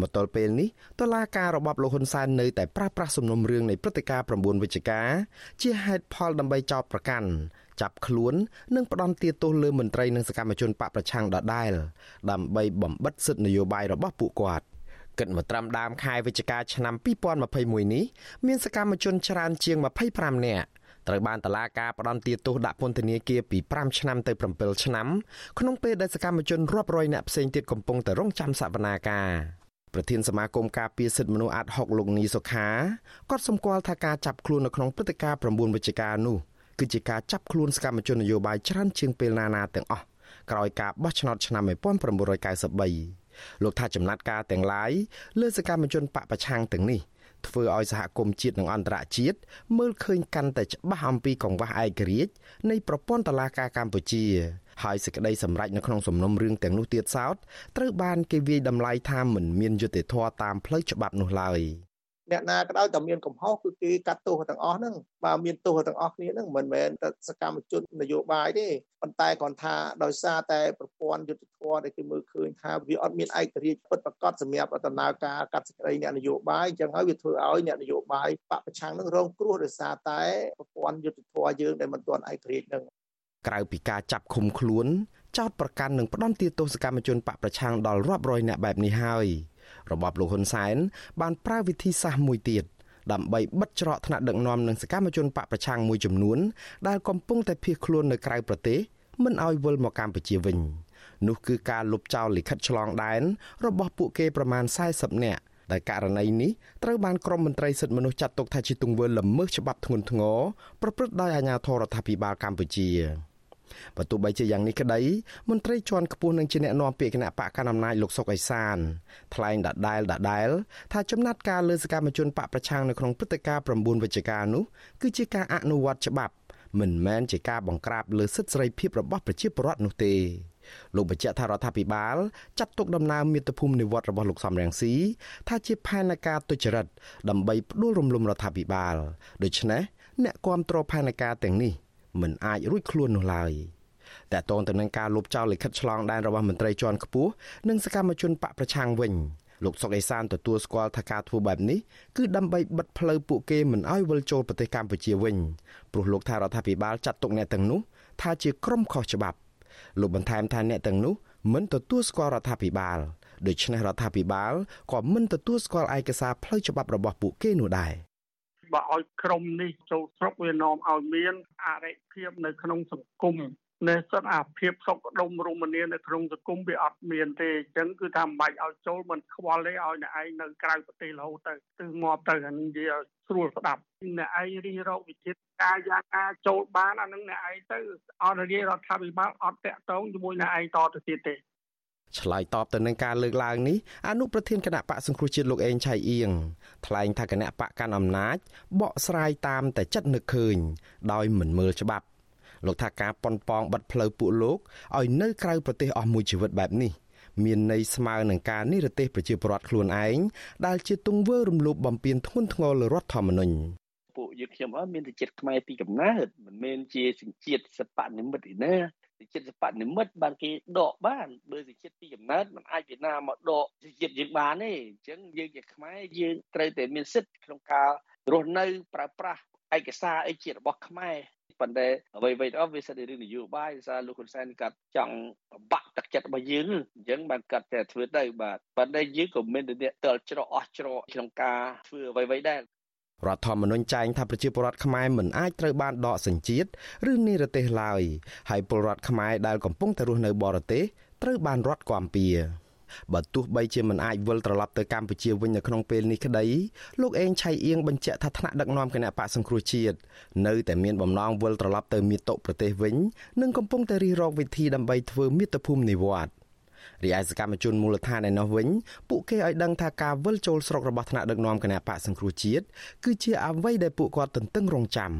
មកទល់ពេលនេះតឡាការរបបលោកហ៊ុនសែននៅតែប្រាស្រ័យសំណុំរឿងនៃព្រឹត្តិការណ៍9វិច្ឆិកាជាហេតុផលដើម្បីចោទប្រកាន់ចាប់ខ្លួននិងផ្ដន់ទាទោសលើមន្ត្រីនិងសកម្មជនបកប្រឆាំងដដែលដើម្បីបំបិតសិទ្ធិនយោបាយរបស់ពួកគាត់ គិតមកត្រឹមដើមខែវិច្ឆិកាឆ្នាំ2021នេះមានសកម្មជនច្រើនជាង25នាក់ត្រូវបានតឡាការផ្ដន្ទាទោសដាក់ពន្ធនាគារពី5ឆ្នាំទៅ7ឆ្នាំក្នុងពេលដែលសកម្មជនរាប់រយនាក់ផ្សេងទៀតកំពុងតែរងចាំសវនាការប្រធានសមាគមការពារសិទ្ធិមនុស្សអាត់ហុកលោកនីសុខាគាត់សម្គាល់ថាការចាប់ខ្លួននៅក្នុងព្រឹត្តិការណ៍9វិច្ឆិកានោះគឺជាការចាប់ខ្លួនសកម្មជននយោបាយច្រើនជាងពេលណាណាទាំងអស់ក្រោយការបោះឆ្នោតឆ្នាំ1993 លោកថាចំណាត់ការទាំងឡាយលើសកម្មជនបកប្រឆាំងទាំងនេះធ្វើឲ្យសហគមន៍ជាតិនិងអន្តរជាតិមើលឃើញកាន់តែច្បាស់អំពីកង្វះឯករាជ្យនៃប្រព័ន្ធតុលាការកម្ពុជាហើយសេចក្តីសម្រេចនៅក្នុងសំណុំរឿងទាំងនោះទៀតសោតត្រូវបានគេវាយតម្លៃថាមិនមានយុត្តិធម៌តាមផ្លូវច្បាប់នោះឡើយ។
អ្នកណាក៏ដោយតែមានកំហុសគឺគេកាត់ទោសទាំងអស់ហ្នឹងបើមានទោសទាំងអស់គ្នាហ្នឹងមិនមែនតែសកម្មជននយោបាយទេប៉ុន្តែគ្រាន់ថាដោយសារតែប្រព័ន្ធយុទ្ធធម៌ដែលគេមើលឃើញថាវាអត់មានឯករាជ្យពិតប្រាកដសម្រាប់ដំណើរការកាត់សេចក្តីអ្នកនយោបាយអញ្ចឹងហើយវាធ្វើឲ្យអ្នកនយោបាយបពប្រឆាំងនឹងរងគ្រោះដោយសារតែប្រព័ន្ធយុទ្ធធម៌យើងដែលមិនទាន់ឯករាជ្យនឹង
ក្រៅពីការចាប់ឃុំខ្លួនចោតប្រកាន់និងផ្ដន់ទាទោសកម្មជនបកប្រឆាំងដល់រាប់រយនាក់បែបនេះហើយ របបលោកហ៊ុនសែនបានប្រើវិធីសាស្ត្រមួយទៀតដើម្បីបិទច្រកថ្នាក់ដឹកនាំនិងសកម្មជនបកប្រឆាំងមួយចំនួនដែលកំពុងតែភៀសខ្លួននៅក្រៅប្រទេសមិនឲ្យវិលមកកម្ពុជាវិញនោះគឺការលុបចោលលិខិតឆ្លងដែនរបស់ពួកគេប្រមាណ40នាក់ដែលករណីនេះត្រូវបានក្រមមន្ត្រីសិទ្ធិមនុស្សចាត់ទុកថាជាទង្វើល្មើសច្បាប់ធ្ងន់ធ្ងរប្រព្រឹត្តដោយអាជ្ញាធររដ្ឋាភិបាលកម្ពុជា បើទោះបីជាយ៉ាងនេះក្តីមន្ត្រីជាន់ខ្ពស់នឹងជាអ្នកនាំពាក្យគណៈបកកណ្ដាលអំណាចលោកសុកអេសានថ្លែងដដែលដដែលថាចំណាត់ការលើសកម្មជនបកប្រឆាំងនៅក្នុងព្រឹត្តិការណ៍9វិច្ឆិកានោះគឺជាការអនុវត្តច្បាប់ មិនមែនជាការបង្ក្រាបលើសិទ្ធិសេរីភាពរបស់ប្រជាពលរដ្ឋនោះទេលោកបញ្ជាក់ថារដ្ឋាភិបាលចាត់ទុកដំណើរមាតុភូមិនិវត្តរបស់លោកសំរងស៊ីថាជាផែនការទុច្ចរិតដើម្បីផ្ដួលរំលំរដ្ឋាភិបាលដូច្នេះអ្នកគ្រប់គ្រងផែនការទាំងនេះ មិនអាចរួចខ្លួននោះឡើយតើតងទៅនឹងការលុបចោលលិខិតឆ្លងដែនរបស់មន្ត្រីជាន់ខ្ពស់និងសកម្មជនបកប្រឆាំងវិញលោកសុកអេសានទទួលស្គាល់ថាការធ្វើបែបនេះគឺដើម្បីបិទផ្លូវពួកគេមិនឲ្យវិលចូលប្រទេសកម្ពុជាវិញព្រោះលោកថារដ្ឋាភិបាលចាត់ទុកអ្នកទាំងនោះថាជាក្រុមខុសច្បាប់ លោកបន្ថែមថាអ្នកទាំងនោះមិនទទួលស្គាល់រដ្ឋាភិបាលដូច្នេះរដ្ឋាភិបាលក៏មិនទទួលស្គាល់ឯកសារផ្លូវច្បាប់របស់ពួកគេនោះដែរ
បើឲ្យក្រមនេះចូលស្រុកវានាំឲ្យមានអរិភាពនៅក្នុងសង្គមនេះសិនអាភាពសុខដុមរមនានៅក្នុងសង្គមវាអត់មានទេអញ្ចឹងគឺថាមិនបាច់ឲ្យចូលមិនខ្វល់ទេឲ្យអ្នកឯងនៅក្រៅប្រទេសរហូតទៅទៅងាប់ទៅអានេះនិយាយឲ្យស្រួលស្ដាប់អ្នកឯងរិះរកវិធីការយ៉ាងការចូលបានអានឹងអ្នកឯងទៅអត់រាជរដ្ឋាភិបាលអត់តាក់ទងជាមួយអ្នកឯងតទៅទៀតទេ
ឆ្លើយតបទៅនឹងការលើកឡើងនេះអនុប្រធានគណៈបកសង្គ្រោះជាតិលោកអេងឆៃអៀងថ្លែងថាគណៈបកកាន់អំណាចបកស្រាយតាមតែចិត្តនឹកឃើញ ដោយមិនមើលច្បាប់លោកថាការប៉ុនប៉ងបិទផ្លូវពួកលោកឲ្យនៅក្រៅប្រទេសអស់មួយជីវិតបែបនេះមានន័យស្មើនឹងការនិរទេសប្រជាពលរដ្ឋខ្លួនឯងដែលជាទង្វើរំលោភបំពានធ្ងន់ធ្ងរលើរដ្ឋធម្មនុញ្ញ
ពួកយើងខ្ញុំអត់មានតែចិត្តខ្មែរពីកំណើតមិនមែនជាសញ្ជាតិសពនិមិត្តឯណា ចិត្តសពនិមិត្តបានគេដកបានបើសចិត្តពីកំណើតมันអាចពីណាមកដកចិត្តយើងបានទេអញ្ចឹងយើងជាខ្មែរយើងត្រូវតែមានសិទ្ធិក្នុងការរស់នៅប្រើប្រាស់ឯកសារអីជារបស់ខ្មែរប៉ុន្តែអ្វីៗទៅវាសិតតែរឿងនយោបាយសារលោកហ៊ុនសែនកាត់ចង់បាក់ទឹកចិត្តរបស់យើងអញ្ចឹងបានកាត់តែធ្វើទៅបាទប៉ុន្តែយើងក៏មានតែតល់ច្រកអស់ច្រកក្នុងការធ្វើអ្វីៗដែរ
រដ្ឋធម្មនុញ្ញចែងថាប្រជាពលរដ្ឋខ្មែរមិនអាចត្រូវបានដកសញ្ជាតិឬនិរទេសឡើយហើយពលរដ្ឋខ្មែរដែលកំពុងតែរស់នៅបរទេសត្រូវបានរដ្ឋគាំពៀបើទោះបីជាមិនអាចវិលត្រឡប់ទៅកម្ពុជាវិញនៅក្នុងពេលនេះក្តីលោកអេងឆៃអៀងបញ្ជាក់ថាថ្នាក់ដឹកនាំគណៈបកសង្គ្រោះជាតិនៅតែមានបំណងវិលត្រឡប់ទៅមាតុប្រទេសវិញនិងកំពុងតែរិះរកវិធីដើម្បីធ្វើមាតុភូមិនិវត្តន៍ រីឯសកម្មជនមូលដ្ឋានឯណោះវិញពួកគេឲ្យដឹងថាការវិលចូលស្រុករបស់ថ្នាក់ដឹកនាំគណៈបកសង្គ្រោះជាតិគឺជាអ្វីដែលពួកគាត់ទន្ទឹងរង់ចាំ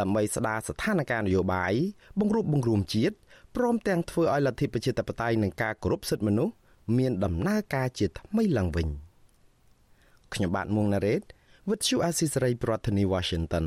ដើម្បីស្ដារស្ថានភាពនយោបាយបង្រួបបង្រួមជាតិព្រមទាំងធ្វើឲ្យលទ្ធិប្រជាធិបតេយ្យនិងការគោរពសិទ្ធិមនុស្សមានដំណើរការជាថ្មីឡើងវិញខ្ញុំបាទមុងណារ៉េត With you Asisari ប្រធានាធិបតី Washington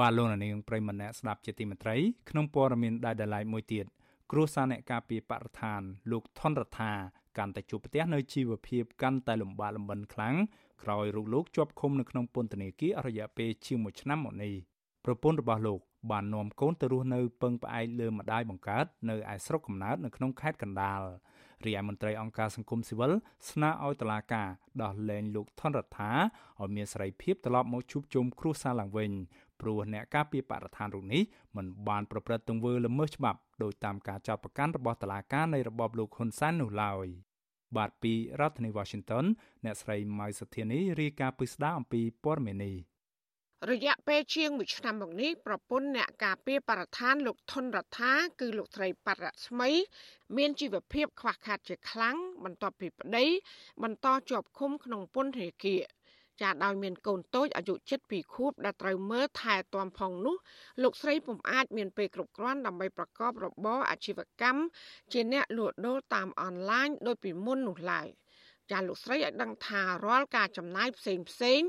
បាទលោកនាងប្រិមម្នាក់ស្ដាប់ជាទីមេត្រីក្នុងព័ត៌មានដែលដライមួយទៀតគ្រួសារអ្នកការពារបរិស្ថាន លោកថនរដ្ឋាកាន់តែជួបប្រទះនៅជីវភាពកាន់តែលំបាកលំបិនខ្លាំងក្រោយរូបលោកជាប់ឃុំនៅក្នុងពន្ធនាគារអស់រយៈពេលជាង1ឆ្នាំមកនេះប្រពន្ធរបស់លោកបាននាំកូនទៅរស់នៅពឹងផ្អែកលើម្ដាយបង្កើតនៅឯស្រុកកំណើតនៅក្នុងខេត្តកណ្ដាលរីឯមន្ត្រីអង្គការសង្គមស៊ីវិលស្នើឲ្យតុលាការដោះលែងលោកថនរដ្ឋាឲ្យមានសេរីភាពត្រឡប់មកជួបជុំគ្រួសារឡើងវិញ ព្រោះអ្នកការពារបរិស្ថានរូបនេះមិនបានប្រព្រឹត្តទង្វើល្មើសច្បាប់ដោយតាមការចោទប្រកាន់របស់តុលាការនៃរបបលោកហ៊ុនសែននោះឡើយបាទពីរដ្ឋធានី Washington អ្នកស្រីម៉ៅសុធានីរាយការណ៍ពីស្ដារអំពីព័ត៌មាននេះ
រយៈពេលជាង1ឆ្នាំមកនេះប្រពន្ធអ្នកការពារបរិស្ថានលោកថនរដ្ឋាគឺលោកស្រីបរស្មី មានជីវភាពខ្វះខាតជាខ្លាំងបន្ទាប់ពីប្តីបន្តជាប់ឃុំក្នុងពន្ធនាគារ ចាដោយមានកូនតូចអាយុ7ខួបដែលត្រូវមើលថែទាំផងនោះលោកស្រីពុំអាចមានពេលគ្រប់គ្រាន់ដើម្បីប្រកបរបរអាជីវកម្មជាអ្នកលក់ដូរតាមអនឡាញដោយពីមុននោះឡើយចាលោកស្រីឲ្យដឹងថារាល់ការចំណាយផ្សេងផ្សេង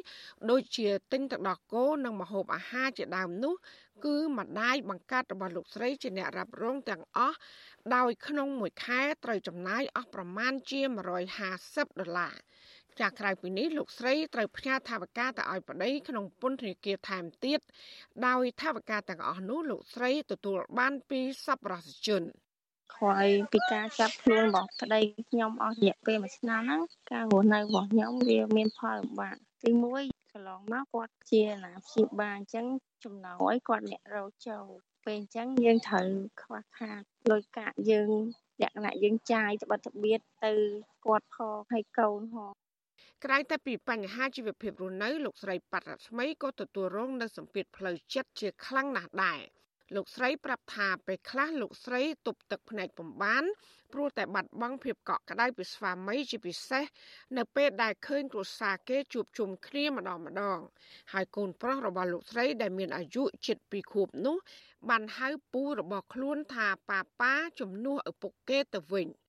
ដូចជាទិញទឹកដោះគោនិងម្ហូបអាហារជាដើមនោះ គឺម្ដាយបង្កើតរបស់លោកស្រីជាអ្នករ៉ាប់រងទាំងអស់ដោយក្នុងមួយខែត្រូវចំណាយអស់ប្រមាណជា150ដុល្លារ ចាក្រៅពីនេះលោកស្រីត្រូវផ្ញើថវិកាទៅឲ្យប្តីក្នុងពន្ធនាគារថែមទៀតដោយថវិកាទាំងអស់នោះលោកស្រីទទួលបានពីសប្បុរសជន
ក្រោយពីការចាប់ខ្លួនរបស់ប្តីខ្ញុំអស់រយៈពេលមួយឆ្នាំហ្នឹងការរស់នៅរបស់ខ្ញុំវាមានផលលំបាកទី1កន្លងមកគាត់ជាណាព្យាបាលអញ្ចឹងចំណោយគាត់អ្នករោចូលពេលអញ្ចឹងយើងត្រូវខ្វះខាតលុយកាក់យើងលក្ខណៈយើងចាយត្បិតត្បៀតទៅគាត់ផងហើយកូនផង
ក្រៅតែពីបញ្ហាជីវភាពរស់នៅលោកស្រីប៉ាត់រស្មីក៏ទទួលរងនូវសម្ពាធផ្លូវចិត្តជាខ្លាំងណាស់ដែរលោកស្រីប្រាប់ថាពេលខ្លះលោកស្រីទប់ទឹកភ្នែកពំបានព្រោះតែបាត់បង់ភាពកក់ក្ដៅពីស្វាមីជាពិសេសនៅពេលដែលឃើញគ្រួសារគេជួបជុំគ្នាម្ដងម្ដង ហើយកូនប្រុសរបស់លោកស្រីដែលមានអាយុជិត2ខួបនោះបានហៅពូរបស់ខ្លួនថាប៉ាប៉ាជំនួសឪពុកគេទៅវិញ។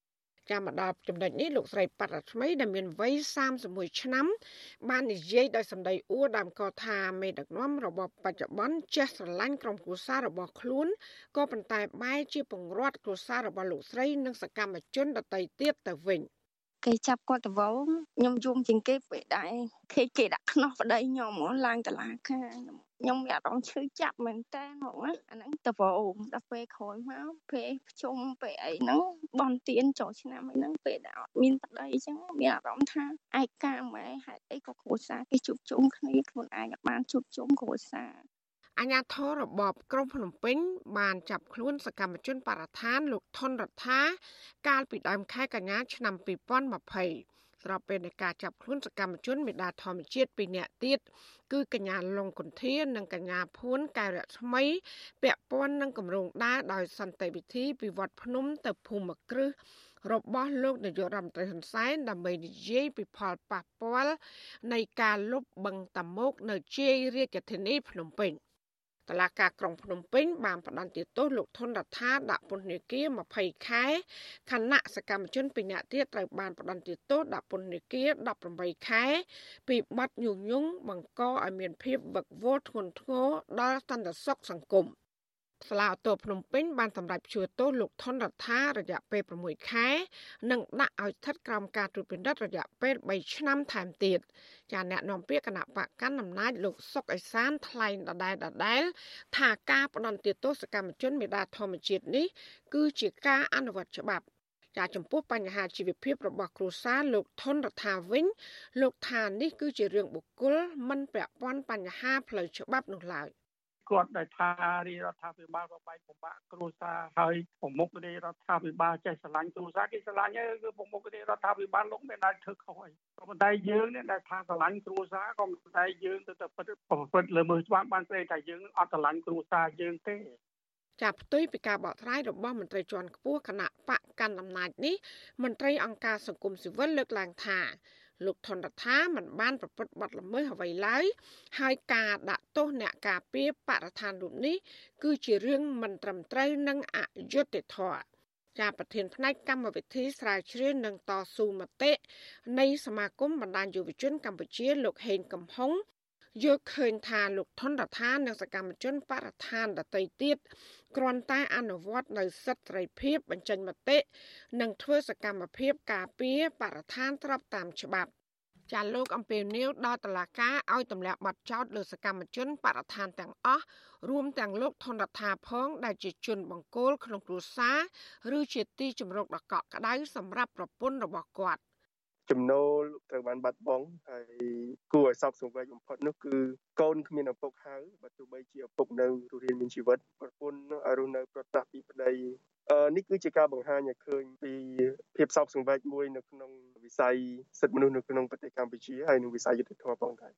ចាំមកដល់ចំណុចនេះលោកស្រីប៉ាត់រស្មីដែលមានវ័យ31ឆ្នាំ បាននិយាយដោយសម្ដីអួរដើមកថាមេដឹកនាំរបបបច្ចុប្បន្នចេះស្រឡាញ់ក្រុមគ្រួសាររបស់ខ្លួនក៏ប៉ុន្តែបែរជាពង្រត់គ្រួសាររបស់លោកស្រីនិងសកម្មជនដទៃទៀតទៅវិញ។
គេចាប់គាត់ទៅវងខ្ញុំយំជាងគេពេលដែរគេគេដាក់ខ្នោះប្តីខ្ញុំឡើងតឡាការខ្ញុំ មានអារម្មណ៍ឈឺចាប់មែនតើហ្មងអាហ្នឹងទៅវងដល់ពេលក្រោយមកពេលប្រជុំពេលអីហ្នឹងបនទៀនចូលឆ្នាំអីហ្នឹងពេលដែលអត់មានប្តីអញ្ចឹងមានអារម្មណ៍ថាឯកាម៉ែហេតុអីក៏គ្រួសារគេជួបជុំគ្នាខ្លួនឯងអត់បានជួបជុំគ្រួសារ
អាញាធររបបក្រុងភ្នំពេញ បានចាប់ខ្លួនសកម្មជនបរិស្ថានលោកថនរដ្ឋាកាលពីដើមខែកញ្ញាឆ្នាំ2020 ស្របពេលនៃការចាប់ខ្លួនសកម្មជនមេដាធម្មជាតិពីរនាក់ទៀតគឺកញ្ញាលងគុន្ធានិងកញ្ញាភួនកែវរស្មី ពាក់ព័ន្ធនឹងគម្រោងដើរដោយសន្តិវិធីពីវត្តភ្នំទៅភូមិគ្រឹះរបស់លោកនាយករដ្ឋមន្ត្រីហ៊ុនសែនដើម្បីនិយាយពីផលប៉ះពាល់នៃការលុបបង្តមោកនៅជ័យរាជធានីភ្នំពេញ តឡាការក្រុងភ្នំពេញបានផ្តន្ទាទោសលោកធនរដ្ឋាដាក់ពន្ធនាគារ20ខែខណៈសកម្មជនពីរនាក់ទៀតត្រូវបានផ្តន្ទាទោសដាក់ពន្ធនាគារ18ខែ ពីបទញុះញង់បង្កឲ្យមានភាពវឹកវរធ្ងន់ធ្ងរដល់សន្តិសុខសង្គម សាលាឧទ្ធរភ្នំពេញបានសម្រេចព្យួរទោសលោកថនរដ្ឋារយៈពេល6ខែ និងដាក់ឲ្យស្ថិតក្រោមការត្រួតពិនិត្យរយៈពេល3ឆ្នាំថែមទៀតចាអ្នកនាំពាក្យគណៈបកកណ្ដាលអំណាចលោកសុកអេសានថ្លែងដដែលដដែលថាការផ្ដន់ទោសកម្មជនមេដាធម្មជាតិនេះគឺជាការអនុវត្តច្បាប់ចាចំពោះបញ្ហាជីវភាពរបស់គ្រួសារលោកថនរដ្ឋាវិញ លោកថានេះគឺជារឿងបុគ្គលមិនពាក់ព័ន្ធបញ្ហាផ្លូវច្បាប់នោះឡើយ
គាត់ដែលថារាជរដ្ឋាភិបាលបបែកពិបាកគ្រួសារហើយប្រមុខរាជរដ្ឋាភិបាលចេះស្រឡាញ់គ្រួសារគេស្រឡាញ់ហើយគឺប្រមុខរាជរដ្ឋាភិបាលលោកមានតែធ្វើខុសហើយក៏ប៉ុន្តែយើងនេះដែលថាស្រឡាញ់គ្រួសារក៏ប៉ុន្តែយើងទៅតែពិតប្រព្រឹត្តលើមើលច្បាប់បានស្ដីថាយើងអត់ស្រឡាញ់គ្រួសារយើងទេ
ចាប់ផ្ទុយពីការបកស្រាយរបស់មន្ត្រីជាន់ខ្ពស់គណៈបកកាន់អំណាចនេះមន្ត្រីអង្គការសង្គមស៊ីវិលលើកឡើងថា លោកថនរដ្ឋាមិនបានប្រព្រឹត្តបទល្មើសអ្វីឡើយហើយការដាក់ទោសអ្នកការពារបរិស្ថានរូបនេះគឺជារឿងមិនត្រឹមត្រូវនិងអយុត្តិធម៌ជាប្រធានផ្នែកកម្មវិធីស្រាវជ្រាវនិងតស៊ូមតិនៃសមាគមបណ្ដាញយុវជនកម្ពុជាលោកហេងកំហុងយល់ឃើញថាលោកថនរដ្ឋានិងសកម្មជនបរិស្ថានដទៃទៀត គ្រាន់តែអនុវត្តនៅសិទ្ធិសេរីភាពបញ្ចេញមតិនិងធ្វើសកម្មភាពការពារបរិស្ថានត្របតាមច្បាប់ចាលោកអំពីនីវដល់តឡាការឲ្យទម្លាក់ប័ណ្ណចោតលើសកម្មជនបរិស្ថានទាំងអស់រួមទាំងលោកថនរដ្ឋាផងដែលជាជនបង្គោលក្នុងគ្រួសារឬជាទីជំរកដ៏កក់ក្ដៅសម្រាប់ប្រពន្ធរបស់គាត់
ចំណូលត្រូវបានបាត់បង់ហើយគួរឲ្យសោកសង្វេគបំផុតនោះគឺកូនគ្មានឪពុកហៅបើទោះបីជាឪពុកនៅរស់រានមានជីវិតប្រពន្ធឲ្យរស់នៅប្រតាស់ពីប្តីអឺនេះគឺជាការបង្ហាញឲ្យឃើញពីភាពសោកសង្វេគមួយនៅក្នុងវិស័យសិទ្ធិមនុស្សនៅក្នុងប្រទេសកម្ពុជាហើយនិងវិស័យយុត្តិធម៌ផងដែរ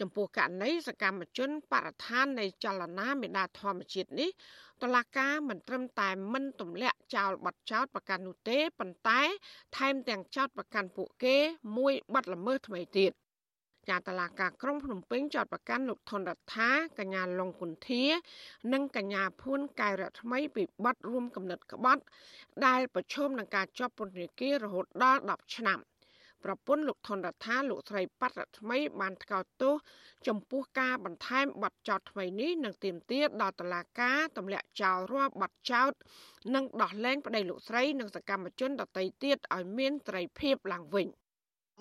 ចំពោះករណីសកម្មជនបរិស្ថាននៃចលនាមេដាធម្មជាតិនេះតឡាកាមិនត្រឹមតែមិនទម្លាក់ចោលបទចោតប្រកាន់នោះទេប៉ុន្តែ ថែមទាំងចោតប្រកាន់ពួកគេ មួយបទល្មើសថ្មីទៀតចាតឡាកាក្រុងភ្នំពេញចោតប្រកាន់លោកថនរដ្ឋាកញ្ញាឡុងគុន្ធា និងកញ្ញាភួនកែវរថ្មីពីបទរួមកំណត់ក្បត់ ដែលប្រឈមនឹងការជាប់ពន្ធនាគាររហូតដល់10ឆ្នាំ។ ប្រពន្ធលោកថនរដ្ឋាលោកស្រីប៉ាត់រថ្មីបានថ្កោលទោសចំពោះការបន្ថែមបទចោទថ្មីនេះនឹងទាមទារដល់តុលាការទម្លាក់ចោលរាល់បទចោទនិងដោះលែងប្តីលោកស្រីនិងសកម្មជនដទៃទៀតឲ្យមានត្រីភាពឡើងវិញ។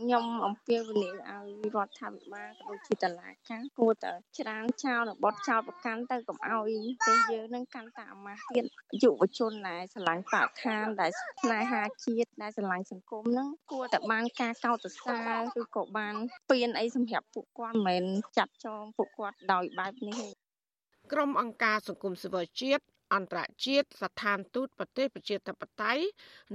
ខ្ញុំអំពាវនាវឲ្យរដ្ឋាភិបាលក៏ដូចជាតឡាការគួរតែច្រានចោលនៅបទចោលប្រកាន់ទៅកុំឲ្យទេយើងនឹងកាន់តែអាម៉ាស់ទៀតយុវជនដែលស្រឡាញ់បរិស្ថានដែលស្នេហាជាតិដែលស្រឡាញ់សង្គមហ្នឹងគួរតែបានការកោតសរសើរឬក៏បានពៀនអីសម្រាប់ពួកគាត់មិនមែនចាត់ចងពួកគាត់ដោយបែបនេះទេ
ក្រុមអង្គការសង្គមស៊ីវិលជាតិ អន្តរជាតិស្ថានទូតប្រទេសប្រជាធិបតេយ្យ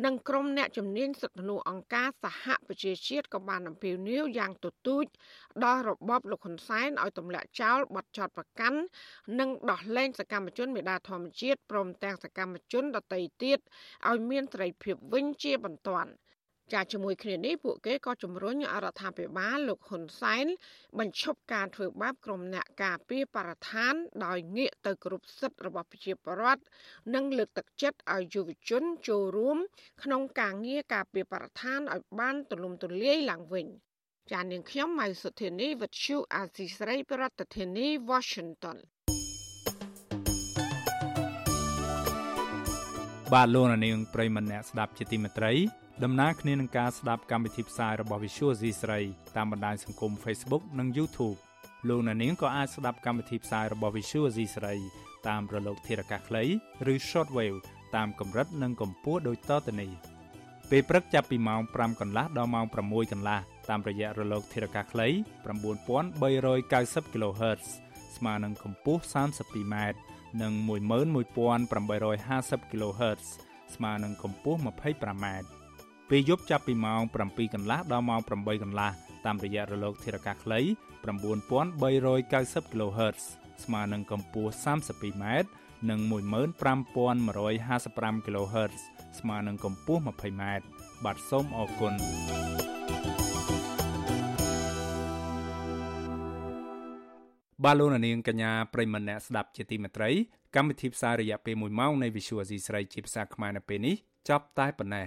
និងក្រុមអ្នកជំនាញសិទ្ធិមនុស្សអង្គការសហប្រជាជាតិក៏បានអំពាវនាវយ៉ាងទទូចដល់របបលោកហ៊ុនសែនឲ្យទម្លាក់ចោលបទចោទប្រកាន់និងដោះលែងសកម្មជនមេដាធម្មជាតិព្រមទាំងសកម្មជនដទៃទៀតឲ្យមានត្រីភាពវិញជាបន្ទាន់ ចាជាមួយគ្នានេះពួកគេក៏ជំរុញរដ្ឋាភិបាលលោកហ៊ុនសែនបញ្ឈប់ការធ្វើបាបក្រុមអ្នកការពារបរិស្ថាន ដោយងាកទៅគ្រប់សិទ្ធិរបស់ប្រជាពលរដ្ឋនិងលើកទឹកចិត្តឲ្យយុវជនចូលរួម ក្នុងការងារការពារបរិស្ថានឲ្យបានទូលំទូលាយឡើងវិញចាននាងខ្ញុំម៉ៃសុធានីវិទ្យុអាស៊ីស្រីប្រធានាធិបតី Washington
បាទលោកនាងប្រិមម្នាក់ស្ដាប់ជាទីមេត្រី ដំណើរគ្នានឹងការស្ដាប់កម្មវិធីផ្សាយរបស់ Visual C ស្រីតាមបណ្ដាញសង្គម Facebook និង YouTube លោកអ្នកនាងក៏អាចស្ដាប់កម្មវិធីផ្សាយរបស់ Visual C ស្រីតាមរលកធារកាសខ្លីឬ Shortwave តាមកម្រិតនិងកម្ពស់ដូចតទៅនេះពេលព្រឹកចាប់ពីម៉ោង5កន្លះដល់ម៉ោង6កន្លះតាមរយៈរលកធារកាសខ្លី9390 kHz ស្មើនឹងកម្ពស់ 32m និង11850 kHz ស្មើនឹងកម្ពស់ 25m ពេលយប់ចាប់ពីម៉ោង7កន្លះដល់ម៉ោង8កន្លះតាមរយៈរលកធារកាសខ្លី9390 kHz ស្មើនឹងកម្ពស់ 32m និង15155 kHz ស្មើនឹងកម្ពស់ 20m បាទសូមអរគុណបាទលោកនាងកញ្ញាប្រិមម្នាក់ស្ដាប់ជាទីមេត្រីកម្មវិធីផ្សាយរយៈពេល1ម៉ោងនៃ Visual Asia ស្រីជាភាសាខ្មែរនៅពេលនេះចប់តែប៉ុណ្ណេះ